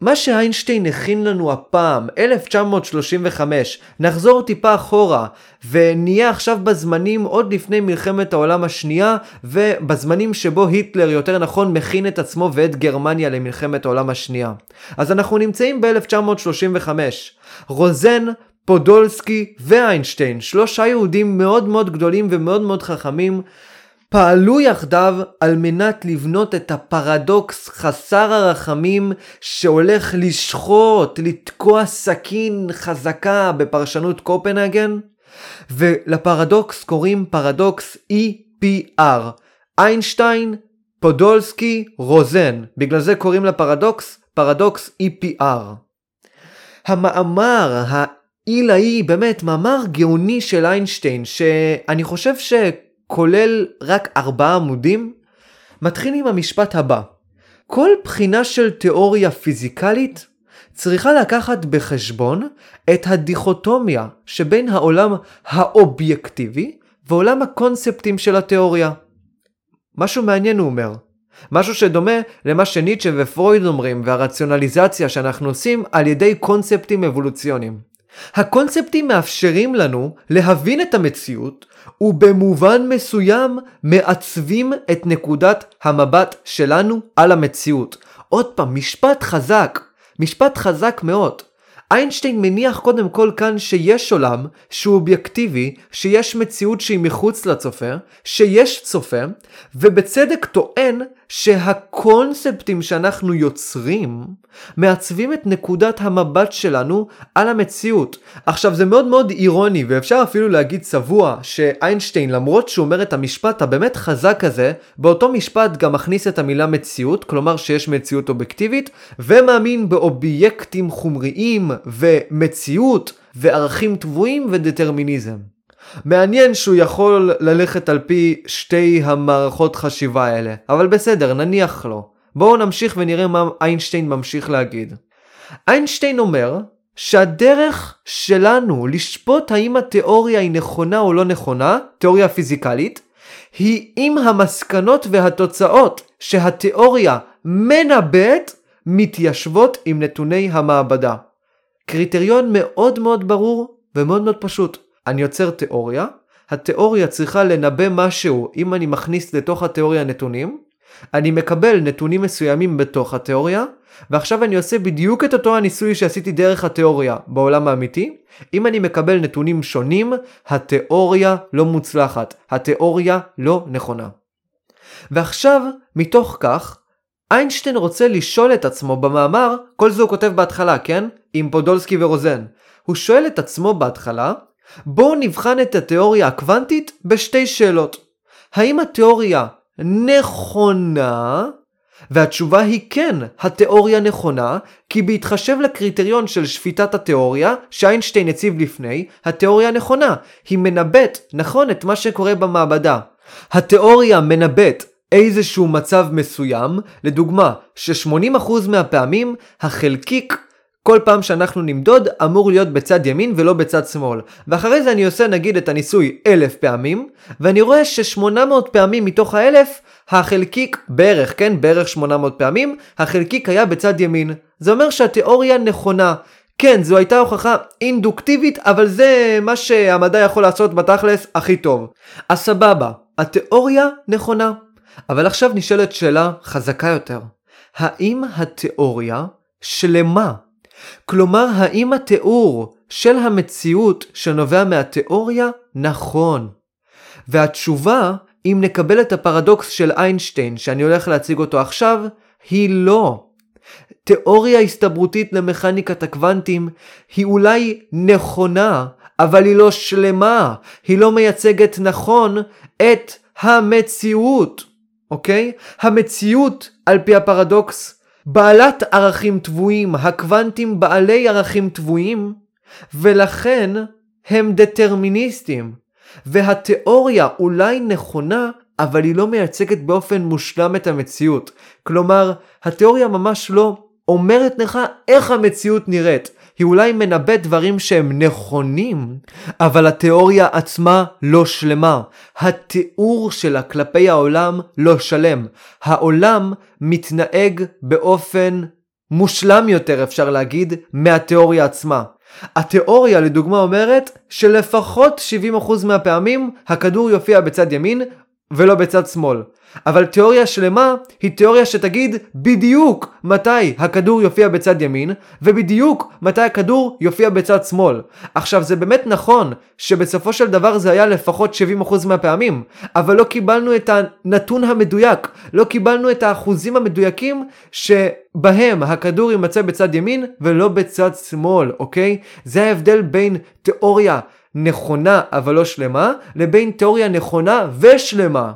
מה שאיינשטיין הכין לנו הפעם, 1935, נחזור טיפה אחורה, ונהיה עכשיו בזמנים עוד לפני מלחמת העולם השנייה, ובזמנים שבו היטלר, יותר נכון, מכין את עצמו ואת גרמניה למלחמת העולם השנייה. אז אנחנו נמצאים ב-1935. רוזן, פודולסקי ואיינשטיין, שלושה יהודים מאוד מאוד גדולים ומאוד מאוד חכמים, פעלו יחדיו על מנת לבנות את הפרדוקס חסר הרחמים שהולך לשחוט, לתקוע סכין חזקה בפרשנות קופנהגן, ולפרדוקס קוראים פרדוקס EPR, איינשטיין, פודולסקי, רוזן, בגלל זה קוראים לפרדוקס פרדוקס EPR. המאמר העילאי, באמת מאמר גאוני של איינשטיין, שאני חושב ש... כולל רק ארבעה עמודים, מתחיל עם המשפט הבא: כל בחינה של תיאוריה פיזיקלית צריכה לקחת בחשבון את הדיכוטומיה שבין העולם האובייקטיבי ועולם הקונספטים של התיאוריה. משהו מעניין הוא אומר. משהו שדומה למה שניטשה ופרויד אומרים והרציונליזציה שאנחנו עושים על ידי קונספטים אבולוציוניים. הקונספטים מאפשרים לנו להבין את המציאות ובמובן מסוים מעצבים את נקודת המבט שלנו על המציאות. עוד פעם, משפט חזק, משפט חזק מאוד. איינשטיין מניח קודם כל כאן שיש עולם שהוא אובייקטיבי, שיש מציאות שהיא מחוץ לצופה, שיש צופה, ובצדק טוען שהקונספטים שאנחנו יוצרים מעצבים את נקודת המבט שלנו על המציאות. עכשיו זה מאוד מאוד אירוני ואפשר אפילו להגיד צבוע שאיינשטיין למרות שהוא אומר את המשפט הבאמת חזק הזה, באותו משפט גם מכניס את המילה מציאות, כלומר שיש מציאות אובייקטיבית, ומאמין באובייקטים חומריים ומציאות וערכים טבועים ודטרמיניזם. מעניין שהוא יכול ללכת על פי שתי המערכות חשיבה האלה, אבל בסדר, נניח לו. בואו נמשיך ונראה מה איינשטיין ממשיך להגיד. איינשטיין אומר שהדרך שלנו לשפוט האם התיאוריה היא נכונה או לא נכונה, תיאוריה פיזיקלית, היא אם המסקנות והתוצאות שהתיאוריה מנבאת מתיישבות עם נתוני המעבדה. קריטריון מאוד מאוד ברור ומאוד מאוד פשוט. אני יוצר תיאוריה, התיאוריה צריכה לנבא משהו אם אני מכניס לתוך התיאוריה נתונים, אני מקבל נתונים מסוימים בתוך התיאוריה, ועכשיו אני עושה בדיוק את אותו הניסוי שעשיתי דרך התיאוריה בעולם האמיתי. אם אני מקבל נתונים שונים, התיאוריה לא מוצלחת, התיאוריה לא נכונה. ועכשיו, מתוך כך, איינשטיין רוצה לשאול את עצמו במאמר, כל זה הוא כותב בהתחלה, כן? עם פודולסקי ורוזן. הוא שואל את עצמו בהתחלה, בואו נבחן את התיאוריה הקוונטית בשתי שאלות. האם התיאוריה נכונה? והתשובה היא כן, התיאוריה נכונה, כי בהתחשב לקריטריון של שפיטת התיאוריה, שאיינשטיין הציב לפני, התיאוריה נכונה. היא מנבאת, נכון, את מה שקורה במעבדה. התיאוריה מנבאת איזשהו מצב מסוים, לדוגמה, ש-80% מהפעמים החלקיק כל פעם שאנחנו נמדוד אמור להיות בצד ימין ולא בצד שמאל. ואחרי זה אני עושה נגיד את הניסוי אלף פעמים, ואני רואה ש-800 פעמים מתוך האלף, החלקיק בערך, כן, בערך 800 פעמים, החלקיק היה בצד ימין. זה אומר שהתיאוריה נכונה, כן, זו הייתה הוכחה אינדוקטיבית, אבל זה מה שהמדע יכול לעשות בתכלס הכי טוב. אז סבבה, התיאוריה נכונה. אבל עכשיו נשאלת שאלה חזקה יותר. האם התיאוריה שלמה? כלומר, האם התיאור של המציאות שנובע מהתיאוריה נכון? והתשובה, אם נקבל את הפרדוקס של איינשטיין, שאני הולך להציג אותו עכשיו, היא לא. תיאוריה הסתברותית למכניקת הקוונטים היא אולי נכונה, אבל היא לא שלמה, היא לא מייצגת נכון את המציאות, אוקיי? המציאות, על פי הפרדוקס, בעלת ערכים טבועים, הקוונטים בעלי ערכים טבועים, ולכן הם דטרמיניסטים. והתיאוריה אולי נכונה, אבל היא לא מייצגת באופן מושלם את המציאות. כלומר, התיאוריה ממש לא אומרת לך איך המציאות נראית. היא אולי מנבאת דברים שהם נכונים, אבל התיאוריה עצמה לא שלמה. התיאור שלה כלפי העולם לא שלם. העולם מתנהג באופן מושלם יותר, אפשר להגיד, מהתיאוריה עצמה. התיאוריה לדוגמה אומרת שלפחות 70% מהפעמים הכדור יופיע בצד ימין ולא בצד שמאל. אבל תיאוריה שלמה היא תיאוריה שתגיד בדיוק מתי הכדור יופיע בצד ימין ובדיוק מתי הכדור יופיע בצד שמאל. עכשיו זה באמת נכון שבסופו של דבר זה היה לפחות 70% מהפעמים אבל לא קיבלנו את הנתון המדויק, לא קיבלנו את האחוזים המדויקים שבהם הכדור יימצא בצד ימין ולא בצד שמאל, אוקיי? זה ההבדל בין תיאוריה נכונה אבל לא שלמה לבין תיאוריה נכונה ושלמה.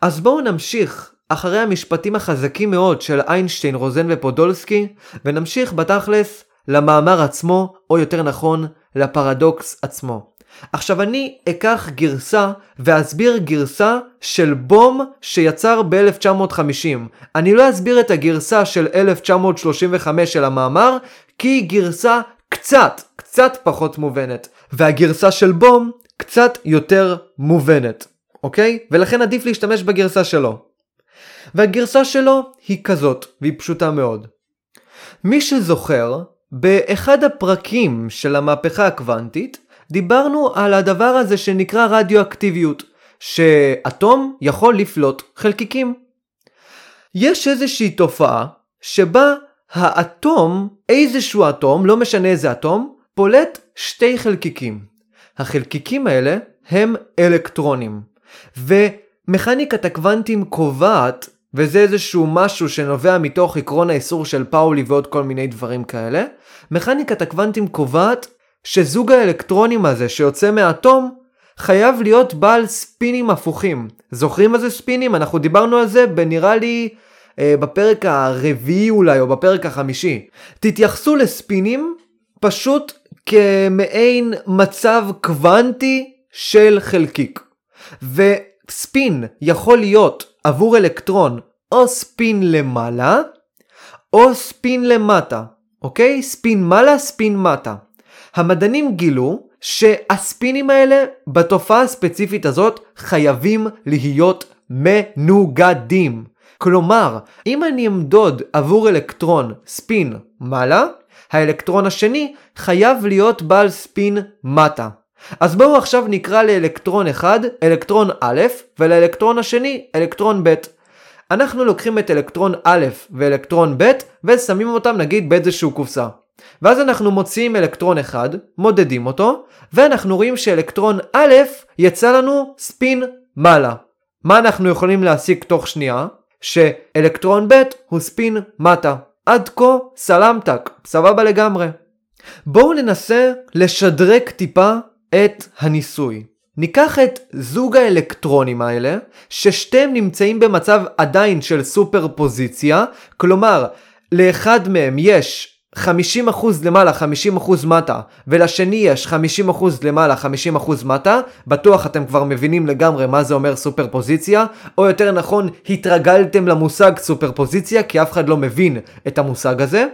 אז בואו נמשיך אחרי המשפטים החזקים מאוד של איינשטיין, רוזן ופודולסקי, ונמשיך בתכלס למאמר עצמו, או יותר נכון, לפרדוקס עצמו. עכשיו אני אקח גרסה ואסביר גרסה של בום שיצר ב-1950. אני לא אסביר את הגרסה של 1935 של המאמר, כי היא גרסה קצת, קצת פחות מובנת. והגרסה של בום קצת יותר מובנת. אוקיי? ולכן עדיף להשתמש בגרסה שלו. והגרסה שלו היא כזאת, והיא פשוטה מאוד. מי שזוכר, באחד הפרקים של המהפכה הקוונטית, דיברנו על הדבר הזה שנקרא רדיואקטיביות, שאטום יכול לפלוט חלקיקים. יש איזושהי תופעה שבה האטום, איזשהו אטום, לא משנה איזה אטום, פולט שתי חלקיקים. החלקיקים האלה הם אלקטרונים. ומכניקת הקוונטים קובעת, וזה איזשהו משהו שנובע מתוך עקרון האיסור של פאולי ועוד כל מיני דברים כאלה, מכניקת הקוונטים קובעת שזוג האלקטרונים הזה שיוצא מהאטום חייב להיות בעל ספינים הפוכים. זוכרים מה זה ספינים? אנחנו דיברנו על זה בנראה לי אה, בפרק הרביעי אולי או בפרק החמישי. תתייחסו לספינים פשוט כמעין מצב קוונטי של חלקיק. וספין יכול להיות עבור אלקטרון או ספין למעלה או ספין למטה, אוקיי? ספין מעלה, ספין מטה. המדענים גילו שהספינים האלה בתופעה הספציפית הזאת חייבים להיות מנוגדים. כלומר, אם אני אמדוד עבור אלקטרון ספין מעלה, האלקטרון השני חייב להיות בעל ספין מטה. אז בואו עכשיו נקרא לאלקטרון אחד אלקטרון א' ולאלקטרון השני אלקטרון ב'. אנחנו לוקחים את אלקטרון א' ואלקטרון ב' ושמים אותם נגיד באיזשהו קופסה. ואז אנחנו מוציאים אלקטרון אחד, מודדים אותו, ואנחנו רואים שאלקטרון א' יצא לנו ספין מעלה. מה אנחנו יכולים להסיק תוך שנייה? שאלקטרון ב' הוא ספין מטה. עד כה סלמתק, סבבה לגמרי. בואו ננסה לשדרג טיפה את הניסוי. ניקח את זוג האלקטרונים האלה, ששתיהם נמצאים במצב עדיין של סופר פוזיציה, כלומר, לאחד מהם יש 50% למעלה, 50% מטה, ולשני יש 50% למעלה, 50% מטה, בטוח אתם כבר מבינים לגמרי מה זה אומר סופר פוזיציה, או יותר נכון, התרגלתם למושג סופר פוזיציה, כי אף אחד לא מבין את המושג הזה.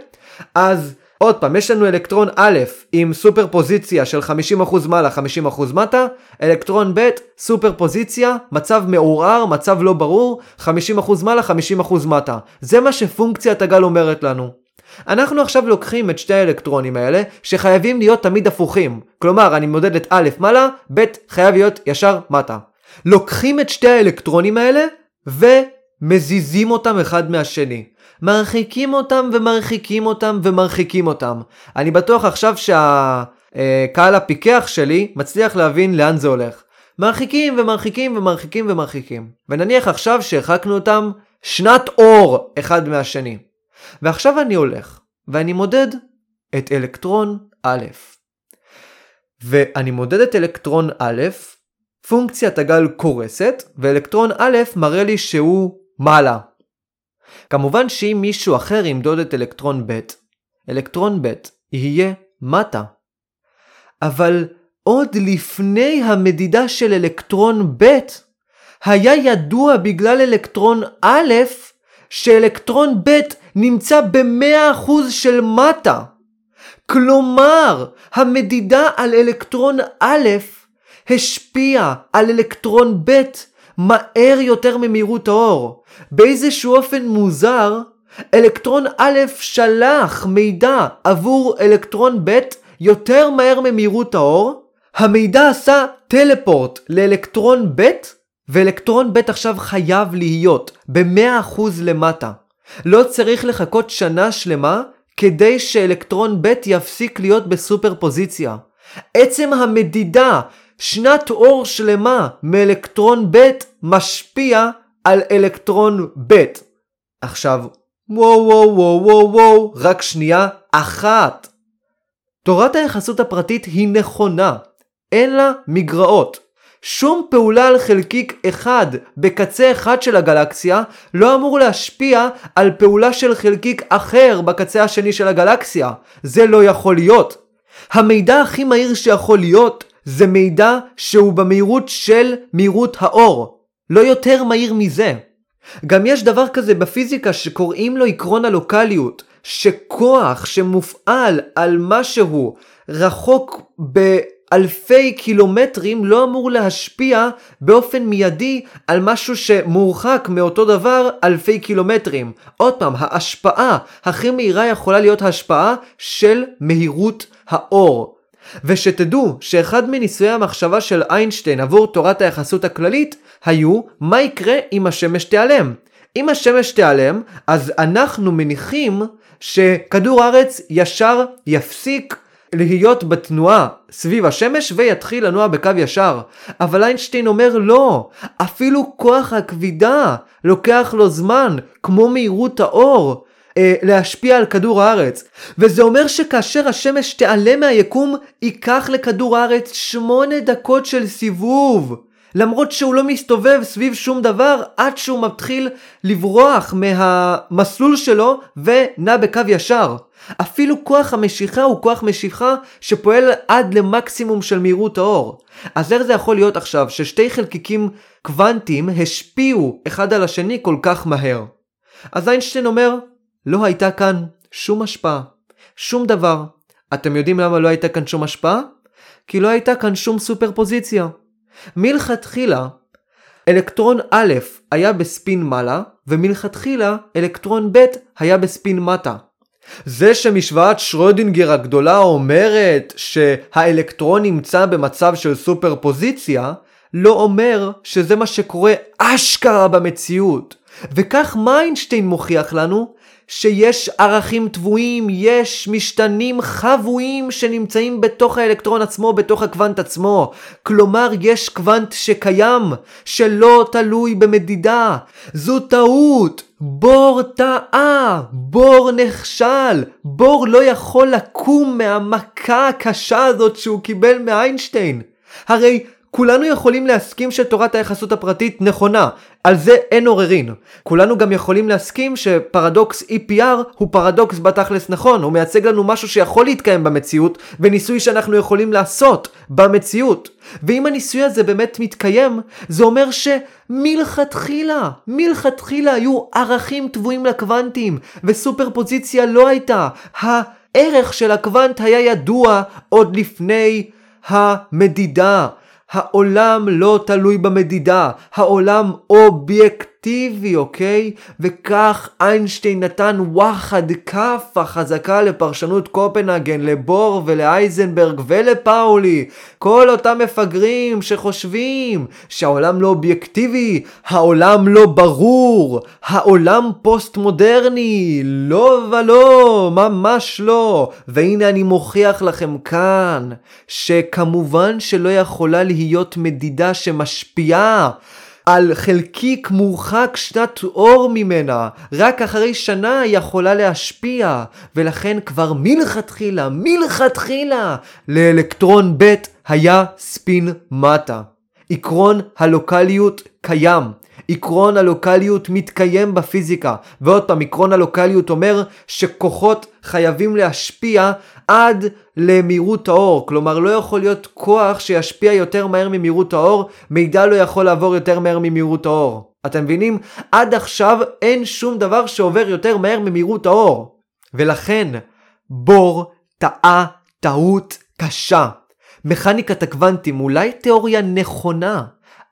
אז עוד פעם, יש לנו אלקטרון א' עם סופר פוזיציה של 50% מעלה, 50% מטה, אלקטרון ב', סופר פוזיציה, מצב מעורער, מצב לא ברור, 50% מעלה, 50% מטה. זה מה שפונקציית הגל אומרת לנו. אנחנו עכשיו לוקחים את שתי האלקטרונים האלה, שחייבים להיות תמיד הפוכים. כלומר, אני מודד את א' מעלה, ב' חייב להיות ישר מטה. לוקחים את שתי האלקטרונים האלה, ומזיזים אותם אחד מהשני. מרחיקים אותם ומרחיקים אותם ומרחיקים אותם. אני בטוח עכשיו שהקהל הפיקח שלי מצליח להבין לאן זה הולך. מרחיקים ומרחיקים ומרחיקים ומרחיקים. ונניח עכשיו שהרחקנו אותם שנת אור אחד מהשני. ועכשיו אני הולך, ואני מודד את אלקטרון א'. ואני מודד את אלקטרון א', פונקציית הגל קורסת, ואלקטרון א' מראה לי שהוא מעלה. כמובן שאם מישהו אחר ימדוד את אלקטרון ב', אלקטרון ב' יהיה מטה. אבל עוד לפני המדידה של אלקטרון ב', היה ידוע בגלל אלקטרון א', שאלקטרון ב' נמצא ב-100% של מטה. כלומר, המדידה על אלקטרון א' השפיעה על אלקטרון ב' מהר יותר ממהירות האור. באיזשהו אופן מוזר, אלקטרון א' שלח מידע עבור אלקטרון ב' יותר מהר ממהירות האור, המידע עשה טלפורט לאלקטרון ב' ואלקטרון ב' עכשיו חייב להיות ב-100% למטה. לא צריך לחכות שנה שלמה כדי שאלקטרון ב' יפסיק להיות בסופר פוזיציה. עצם המדידה שנת אור שלמה מאלקטרון ב' משפיע על אלקטרון ב'. עכשיו, וואו וואו וואו וואו וואו, רק שנייה אחת. תורת היחסות הפרטית היא נכונה, אין לה מגרעות. שום פעולה על חלקיק אחד בקצה אחד של הגלקסיה לא אמור להשפיע על פעולה של חלקיק אחר בקצה השני של הגלקסיה. זה לא יכול להיות. המידע הכי מהיר שיכול להיות זה מידע שהוא במהירות של מהירות האור. לא יותר מהיר מזה. גם יש דבר כזה בפיזיקה שקוראים לו עקרון הלוקליות, שכוח שמופעל על משהו רחוק באלפי קילומטרים לא אמור להשפיע באופן מיידי על משהו שמורחק מאותו דבר אלפי קילומטרים. עוד פעם, ההשפעה הכי מהירה יכולה להיות השפעה של מהירות האור. ושתדעו שאחד מניסויי המחשבה של איינשטיין עבור תורת היחסות הכללית היו מה יקרה אם השמש תיעלם. אם השמש תיעלם, אז אנחנו מניחים שכדור הארץ ישר יפסיק להיות בתנועה סביב השמש ויתחיל לנוע בקו ישר. אבל איינשטיין אומר לא, אפילו כוח הכבידה לוקח לו זמן, כמו מהירות האור. אה, להשפיע על כדור הארץ. וזה אומר שכאשר השמש תיעלם מהיקום, ייקח לכדור הארץ שמונה דקות של סיבוב. למרות שהוא לא מסתובב סביב שום דבר עד שהוא מתחיל לברוח מהמסלול שלו ונע בקו ישר. אפילו כוח המשיכה הוא כוח משיכה שפועל עד למקסימום של מהירות האור. אז איך זה יכול להיות עכשיו ששתי חלקיקים קוונטיים השפיעו אחד על השני כל כך מהר? אז איינשטיין אומר, לא הייתה כאן שום השפעה. שום דבר. אתם יודעים למה לא הייתה כאן שום השפעה? כי לא הייתה כאן שום סופר פוזיציה. מלכתחילה, אלקטרון א' היה בספין מעלה, ומלכתחילה אלקטרון ב' היה בספין מטה. זה שמשוואת שרודינגר הגדולה אומרת שהאלקטרון נמצא במצב של סופר פוזיציה, לא אומר שזה מה שקורה אשכרה במציאות. וכך מיינשטיין מוכיח לנו שיש ערכים טבועים, יש משתנים חבויים שנמצאים בתוך האלקטרון עצמו, בתוך הקוונט עצמו. כלומר, יש קוונט שקיים, שלא תלוי במדידה. זו טעות. בור טעה, בור נכשל, בור לא יכול לקום מהמכה הקשה הזאת שהוא קיבל מאיינשטיין. הרי כולנו יכולים להסכים שתורת היחסות הפרטית נכונה, על זה אין עוררין. כולנו גם יכולים להסכים שפרדוקס EPR הוא פרדוקס בתכלס נכון, הוא מייצג לנו משהו שיכול להתקיים במציאות, וניסוי שאנחנו יכולים לעשות במציאות. ואם הניסוי הזה באמת מתקיים, זה אומר שמלכתחילה, מלכתחילה היו ערכים טבועים לקוונטים, וסופר פוזיציה לא הייתה. הערך של הקוונט היה ידוע עוד לפני המדידה. העולם לא תלוי במדידה, העולם אובייקט אובייקטיבי, אוקיי? וכך איינשטיין נתן וואחד כאפה חזקה לפרשנות קופנהגן, לבור ולאייזנברג ולפאולי. כל אותם מפגרים שחושבים שהעולם לא אובייקטיבי, העולם לא ברור, העולם פוסט מודרני, לא ולא, ממש לא. והנה אני מוכיח לכם כאן, שכמובן שלא יכולה להיות מדידה שמשפיעה על חלקיק מורחק שנת אור ממנה, רק אחרי שנה יכולה להשפיע, ולכן כבר מלכתחילה, מלכתחילה, לאלקטרון ב' היה ספין מטה. עקרון הלוקליות קיים. עקרון הלוקליות מתקיים בפיזיקה. ועוד פעם, עקרון הלוקליות אומר שכוחות חייבים להשפיע עד למהירות האור. כלומר, לא יכול להיות כוח שישפיע יותר מהר ממהירות האור, מידע לא יכול לעבור יותר מהר ממהירות האור. אתם מבינים? עד עכשיו אין שום דבר שעובר יותר מהר ממהירות האור. ולכן, בור טעה טעות קשה. מכניקת הקוונטים אולי תיאוריה נכונה,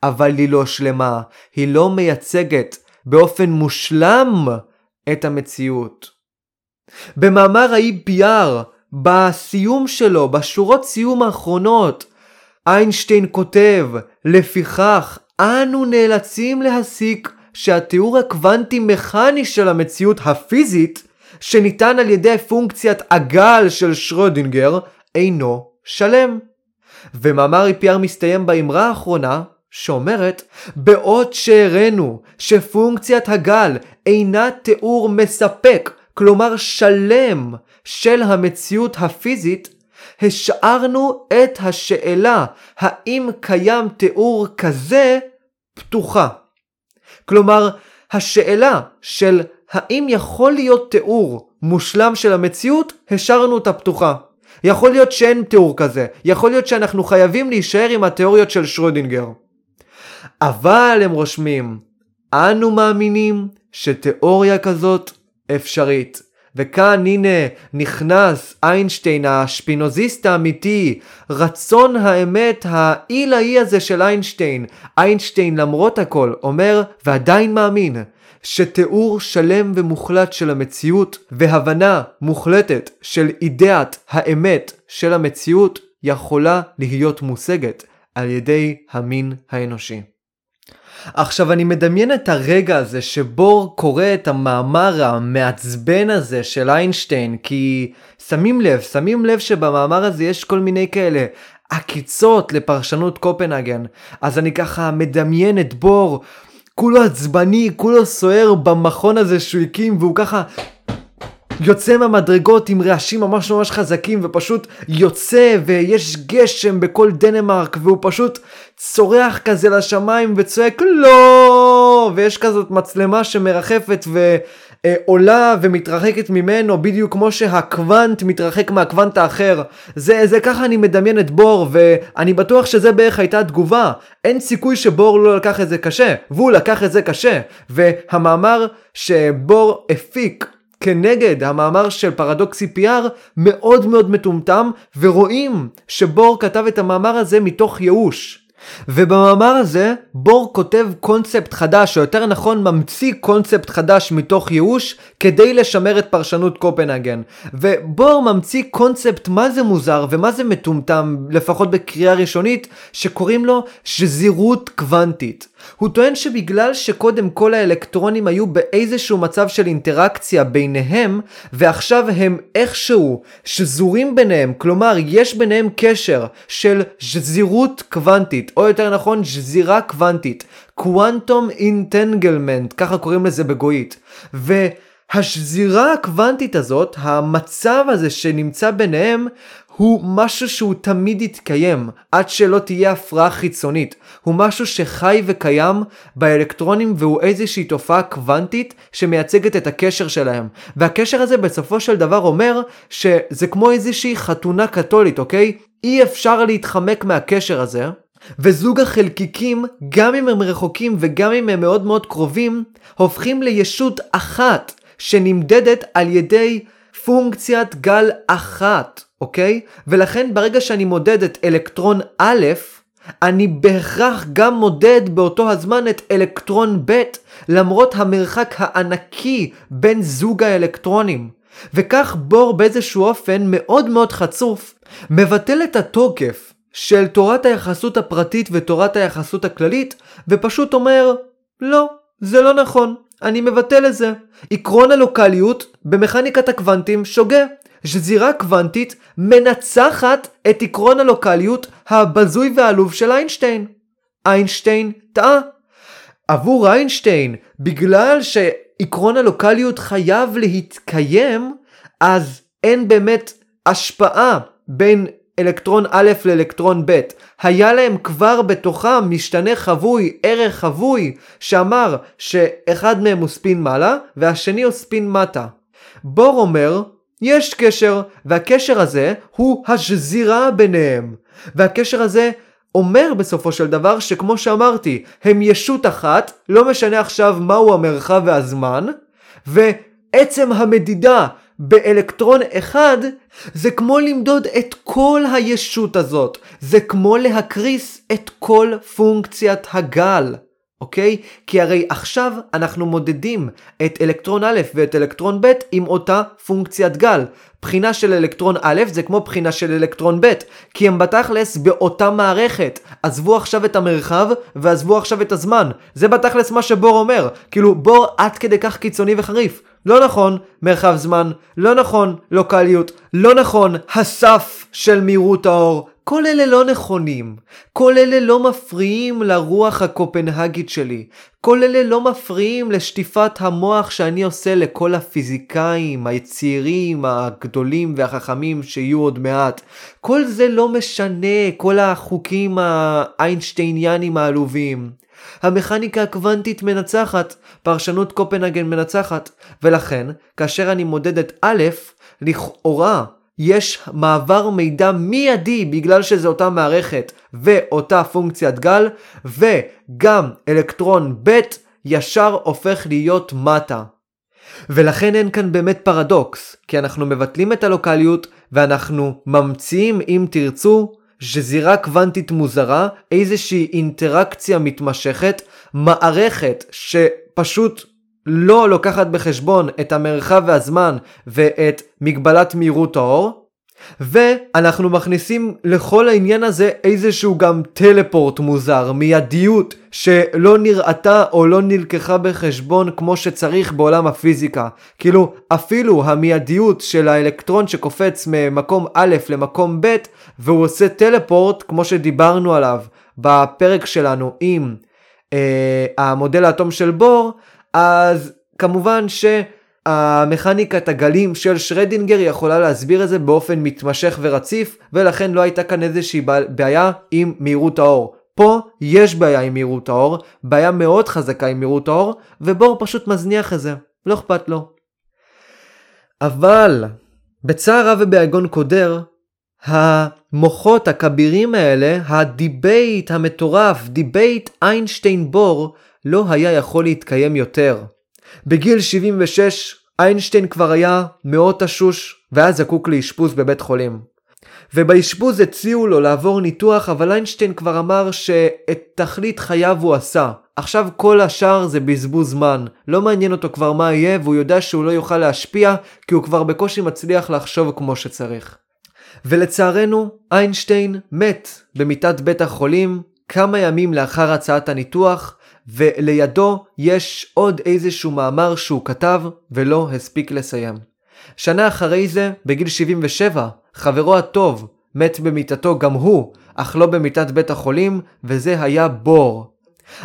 אבל היא לא שלמה, היא לא מייצגת באופן מושלם את המציאות. במאמר ה-EPR, בסיום שלו, בשורות סיום האחרונות, איינשטיין כותב, לפיכך, אנו נאלצים להסיק שהתיאור הקוונטי-מכני של המציאות הפיזית, שניתן על ידי פונקציית הגל של שרודינגר, אינו שלם. ומאמר EPR מסתיים באמרה האחרונה, שאומרת, בעוד שהראינו שפונקציית הגל אינה תיאור מספק, כלומר שלם, של המציאות הפיזית, השארנו את השאלה האם קיים תיאור כזה פתוחה. כלומר, השאלה של האם יכול להיות תיאור מושלם של המציאות, השארנו אותה פתוחה. יכול להיות שאין תיאור כזה, יכול להיות שאנחנו חייבים להישאר עם התיאוריות של שרודינגר. אבל הם רושמים, אנו מאמינים שתיאוריה כזאת אפשרית. וכאן הנה נכנס איינשטיין השפינוזיסט האמיתי, רצון האמת העילאי הזה של איינשטיין. איינשטיין למרות הכל אומר ועדיין מאמין שתיאור שלם ומוחלט של המציאות והבנה מוחלטת של אידאת האמת של המציאות יכולה להיות מושגת על ידי המין האנושי. עכשיו אני מדמיין את הרגע הזה שבו קורא את המאמר המעצבן הזה של איינשטיין כי שמים לב, שמים לב שבמאמר הזה יש כל מיני כאלה עקיצות לפרשנות קופנהגן. אז אני ככה מדמיין את בור כולו עצבני, כולו סוער במכון הזה שהוא הקים והוא ככה יוצא מהמדרגות עם רעשים ממש ממש חזקים ופשוט יוצא ויש גשם בכל דנמרק והוא פשוט צורח כזה לשמיים וצועק לא! ויש כזאת מצלמה שמרחפת ועולה ומתרחקת ממנו בדיוק כמו שהקוונט מתרחק מהקוונט האחר. זה, זה ככה אני מדמיין את בור ואני בטוח שזה בערך הייתה תגובה אין סיכוי שבור לא לקח את זה קשה והוא לקח את זה קשה. והמאמר שבור הפיק כנגד המאמר של פרדוקסי פיאר מאוד מאוד מטומטם ורואים שבור כתב את המאמר הזה מתוך ייאוש. ובמאמר הזה בור כותב קונספט חדש, או יותר נכון ממציא קונספט חדש מתוך ייאוש כדי לשמר את פרשנות קופנהגן. ובור ממציא קונספט מה זה מוזר ומה זה מטומטם, לפחות בקריאה ראשונית, שקוראים לו שזירות קוונטית. הוא טוען שבגלל שקודם כל האלקטרונים היו באיזשהו מצב של אינטראקציה ביניהם, ועכשיו הם איכשהו שזורים ביניהם, כלומר יש ביניהם קשר של שזירות קוונטית, או יותר נכון שזירה קוונטית, קוונטום אינטנגלמנט, ככה קוראים לזה בגויית. והשזירה הקוונטית הזאת, המצב הזה שנמצא ביניהם, הוא משהו שהוא תמיד יתקיים, עד שלא תהיה הפרעה חיצונית. הוא משהו שחי וקיים באלקטרונים והוא איזושהי תופעה קוונטית שמייצגת את הקשר שלהם. והקשר הזה בסופו של דבר אומר שזה כמו איזושהי חתונה קתולית, אוקיי? אי אפשר להתחמק מהקשר הזה. וזוג החלקיקים, גם אם הם רחוקים וגם אם הם מאוד מאוד קרובים, הופכים לישות אחת שנמדדת על ידי פונקציית גל אחת. אוקיי? ולכן ברגע שאני מודד את אלקטרון א', אני בהכרח גם מודד באותו הזמן את אלקטרון ב' למרות המרחק הענקי בין זוג האלקטרונים. וכך בור באיזשהו אופן מאוד מאוד חצוף מבטל את התוקף של תורת היחסות הפרטית ותורת היחסות הכללית ופשוט אומר לא, זה לא נכון, אני מבטל את זה. עקרון הלוקליות במכניקת הקוונטים שוגה. שזירה קוונטית מנצחת את עקרון הלוקליות הבזוי והעלוב של איינשטיין. איינשטיין טעה. עבור איינשטיין, בגלל שעקרון הלוקליות חייב להתקיים, אז אין באמת השפעה בין אלקטרון א' לאלקטרון ב'. היה להם כבר בתוכם משתנה חבוי, ערך חבוי, שאמר שאחד מהם הוא ספין מעלה והשני הוא ספין מטה. בור אומר יש קשר, והקשר הזה הוא השזירה ביניהם. והקשר הזה אומר בסופו של דבר שכמו שאמרתי, הם ישות אחת, לא משנה עכשיו מהו המרחב והזמן, ועצם המדידה באלקטרון אחד זה כמו למדוד את כל הישות הזאת, זה כמו להקריס את כל פונקציית הגל. אוקיי? כי הרי עכשיו אנחנו מודדים את אלקטרון א' ואת אלקטרון ב' עם אותה פונקציית גל. בחינה של אלקטרון א' זה כמו בחינה של אלקטרון ב', כי הם בתכלס באותה מערכת. עזבו עכשיו את המרחב ועזבו עכשיו את הזמן. זה בתכלס מה שבור אומר. כאילו בור עד כדי כך קיצוני וחריף. לא נכון מרחב זמן, לא נכון לוקאליות, לא נכון הסף של מהירות האור, כל אלה לא נכונים. כל אלה לא מפריעים לרוח הקופנהגית שלי. כל אלה לא מפריעים לשטיפת המוח שאני עושה לכל הפיזיקאים, הצעירים, הגדולים והחכמים שיהיו עוד מעט. כל זה לא משנה, כל החוקים האיינשטייניאנים העלובים. המכניקה הקוונטית מנצחת, פרשנות קופנהגן מנצחת, ולכן, כאשר אני מודד את א', לכאורה יש מעבר מידע מיידי בגלל שזה אותה מערכת ואותה פונקציית גל, וגם אלקטרון ב' ישר הופך להיות מטה. ולכן אין כאן באמת פרדוקס, כי אנחנו מבטלים את הלוקליות ואנחנו ממציאים, אם תרצו, שזירה קוונטית מוזרה, איזושהי אינטראקציה מתמשכת, מערכת שפשוט לא לוקחת בחשבון את המרחב והזמן ואת מגבלת מהירות האור, ואנחנו מכניסים לכל העניין הזה איזשהו גם טלפורט מוזר, מיידיות שלא נראתה או לא נלקחה בחשבון כמו שצריך בעולם הפיזיקה. כאילו, אפילו המיידיות של האלקטרון שקופץ ממקום א' למקום ב' והוא עושה טלפורט כמו שדיברנו עליו בפרק שלנו עם אה, המודל האטום של בור, אז כמובן שהמכניקת הגלים של שרדינגר יכולה להסביר את זה באופן מתמשך ורציף, ולכן לא הייתה כאן איזושהי בעיה עם מהירות האור. פה יש בעיה עם מהירות האור, בעיה מאוד חזקה עם מהירות האור, ובור פשוט מזניח את זה, לא אכפת לו. אבל, בצער רב וביגון קודר, המוחות הכבירים האלה, ה debate המטורף, debate איינשטיין בור, לא היה יכול להתקיים יותר. בגיל 76 איינשטיין כבר היה מאוד תשוש והיה זקוק לאשפוז בבית חולים. ובאשפוז הציעו לו לעבור ניתוח אבל איינשטיין כבר אמר שאת תכלית חייו הוא עשה. עכשיו כל השאר זה בזבוז זמן, לא מעניין אותו כבר מה יהיה והוא יודע שהוא לא יוכל להשפיע כי הוא כבר בקושי מצליח לחשוב כמו שצריך. ולצערנו, איינשטיין מת במיטת בית החולים כמה ימים לאחר הצעת הניתוח, ולידו יש עוד איזשהו מאמר שהוא כתב ולא הספיק לסיים. שנה אחרי זה, בגיל 77, חברו הטוב מת במיטתו גם הוא, אך לא במיטת בית החולים, וזה היה בור.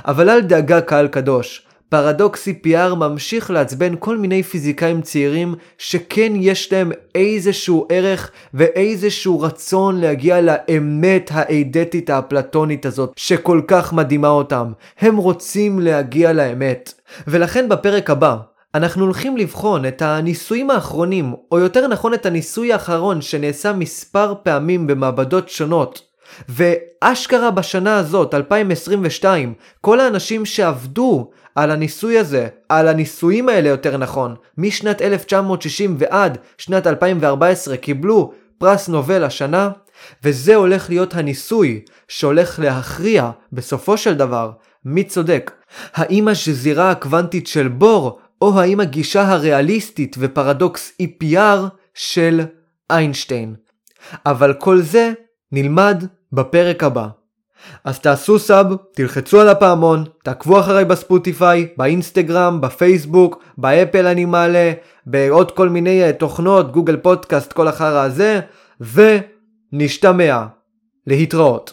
אבל אל דאגה קהל קדוש, פרדוקס CPR ממשיך לעצבן כל מיני פיזיקאים צעירים שכן יש להם איזשהו ערך ואיזשהו רצון להגיע לאמת האידטית האפלטונית הזאת שכל כך מדהימה אותם. הם רוצים להגיע לאמת. ולכן בפרק הבא אנחנו הולכים לבחון את הניסויים האחרונים, או יותר נכון את הניסוי האחרון שנעשה מספר פעמים במעבדות שונות. ואשכרה בשנה הזאת, 2022, כל האנשים שעבדו על הניסוי הזה, על הניסויים האלה יותר נכון, משנת 1960 ועד שנת 2014 קיבלו פרס נובל השנה, וזה הולך להיות הניסוי שהולך להכריע בסופו של דבר מי צודק. האם השזירה הקוונטית של בור או האם הגישה הריאליסטית ופרדוקס EPR של איינשטיין. אבל כל זה נלמד בפרק הבא. אז תעשו sub, תלחצו על הפעמון, תעקבו אחריי בספוטיפיי, באינסטגרם, בפייסבוק, באפל אני מעלה, בעוד כל מיני אה, תוכנות, גוגל פודקאסט, כל החרא הזה, ונשתמע. להתראות.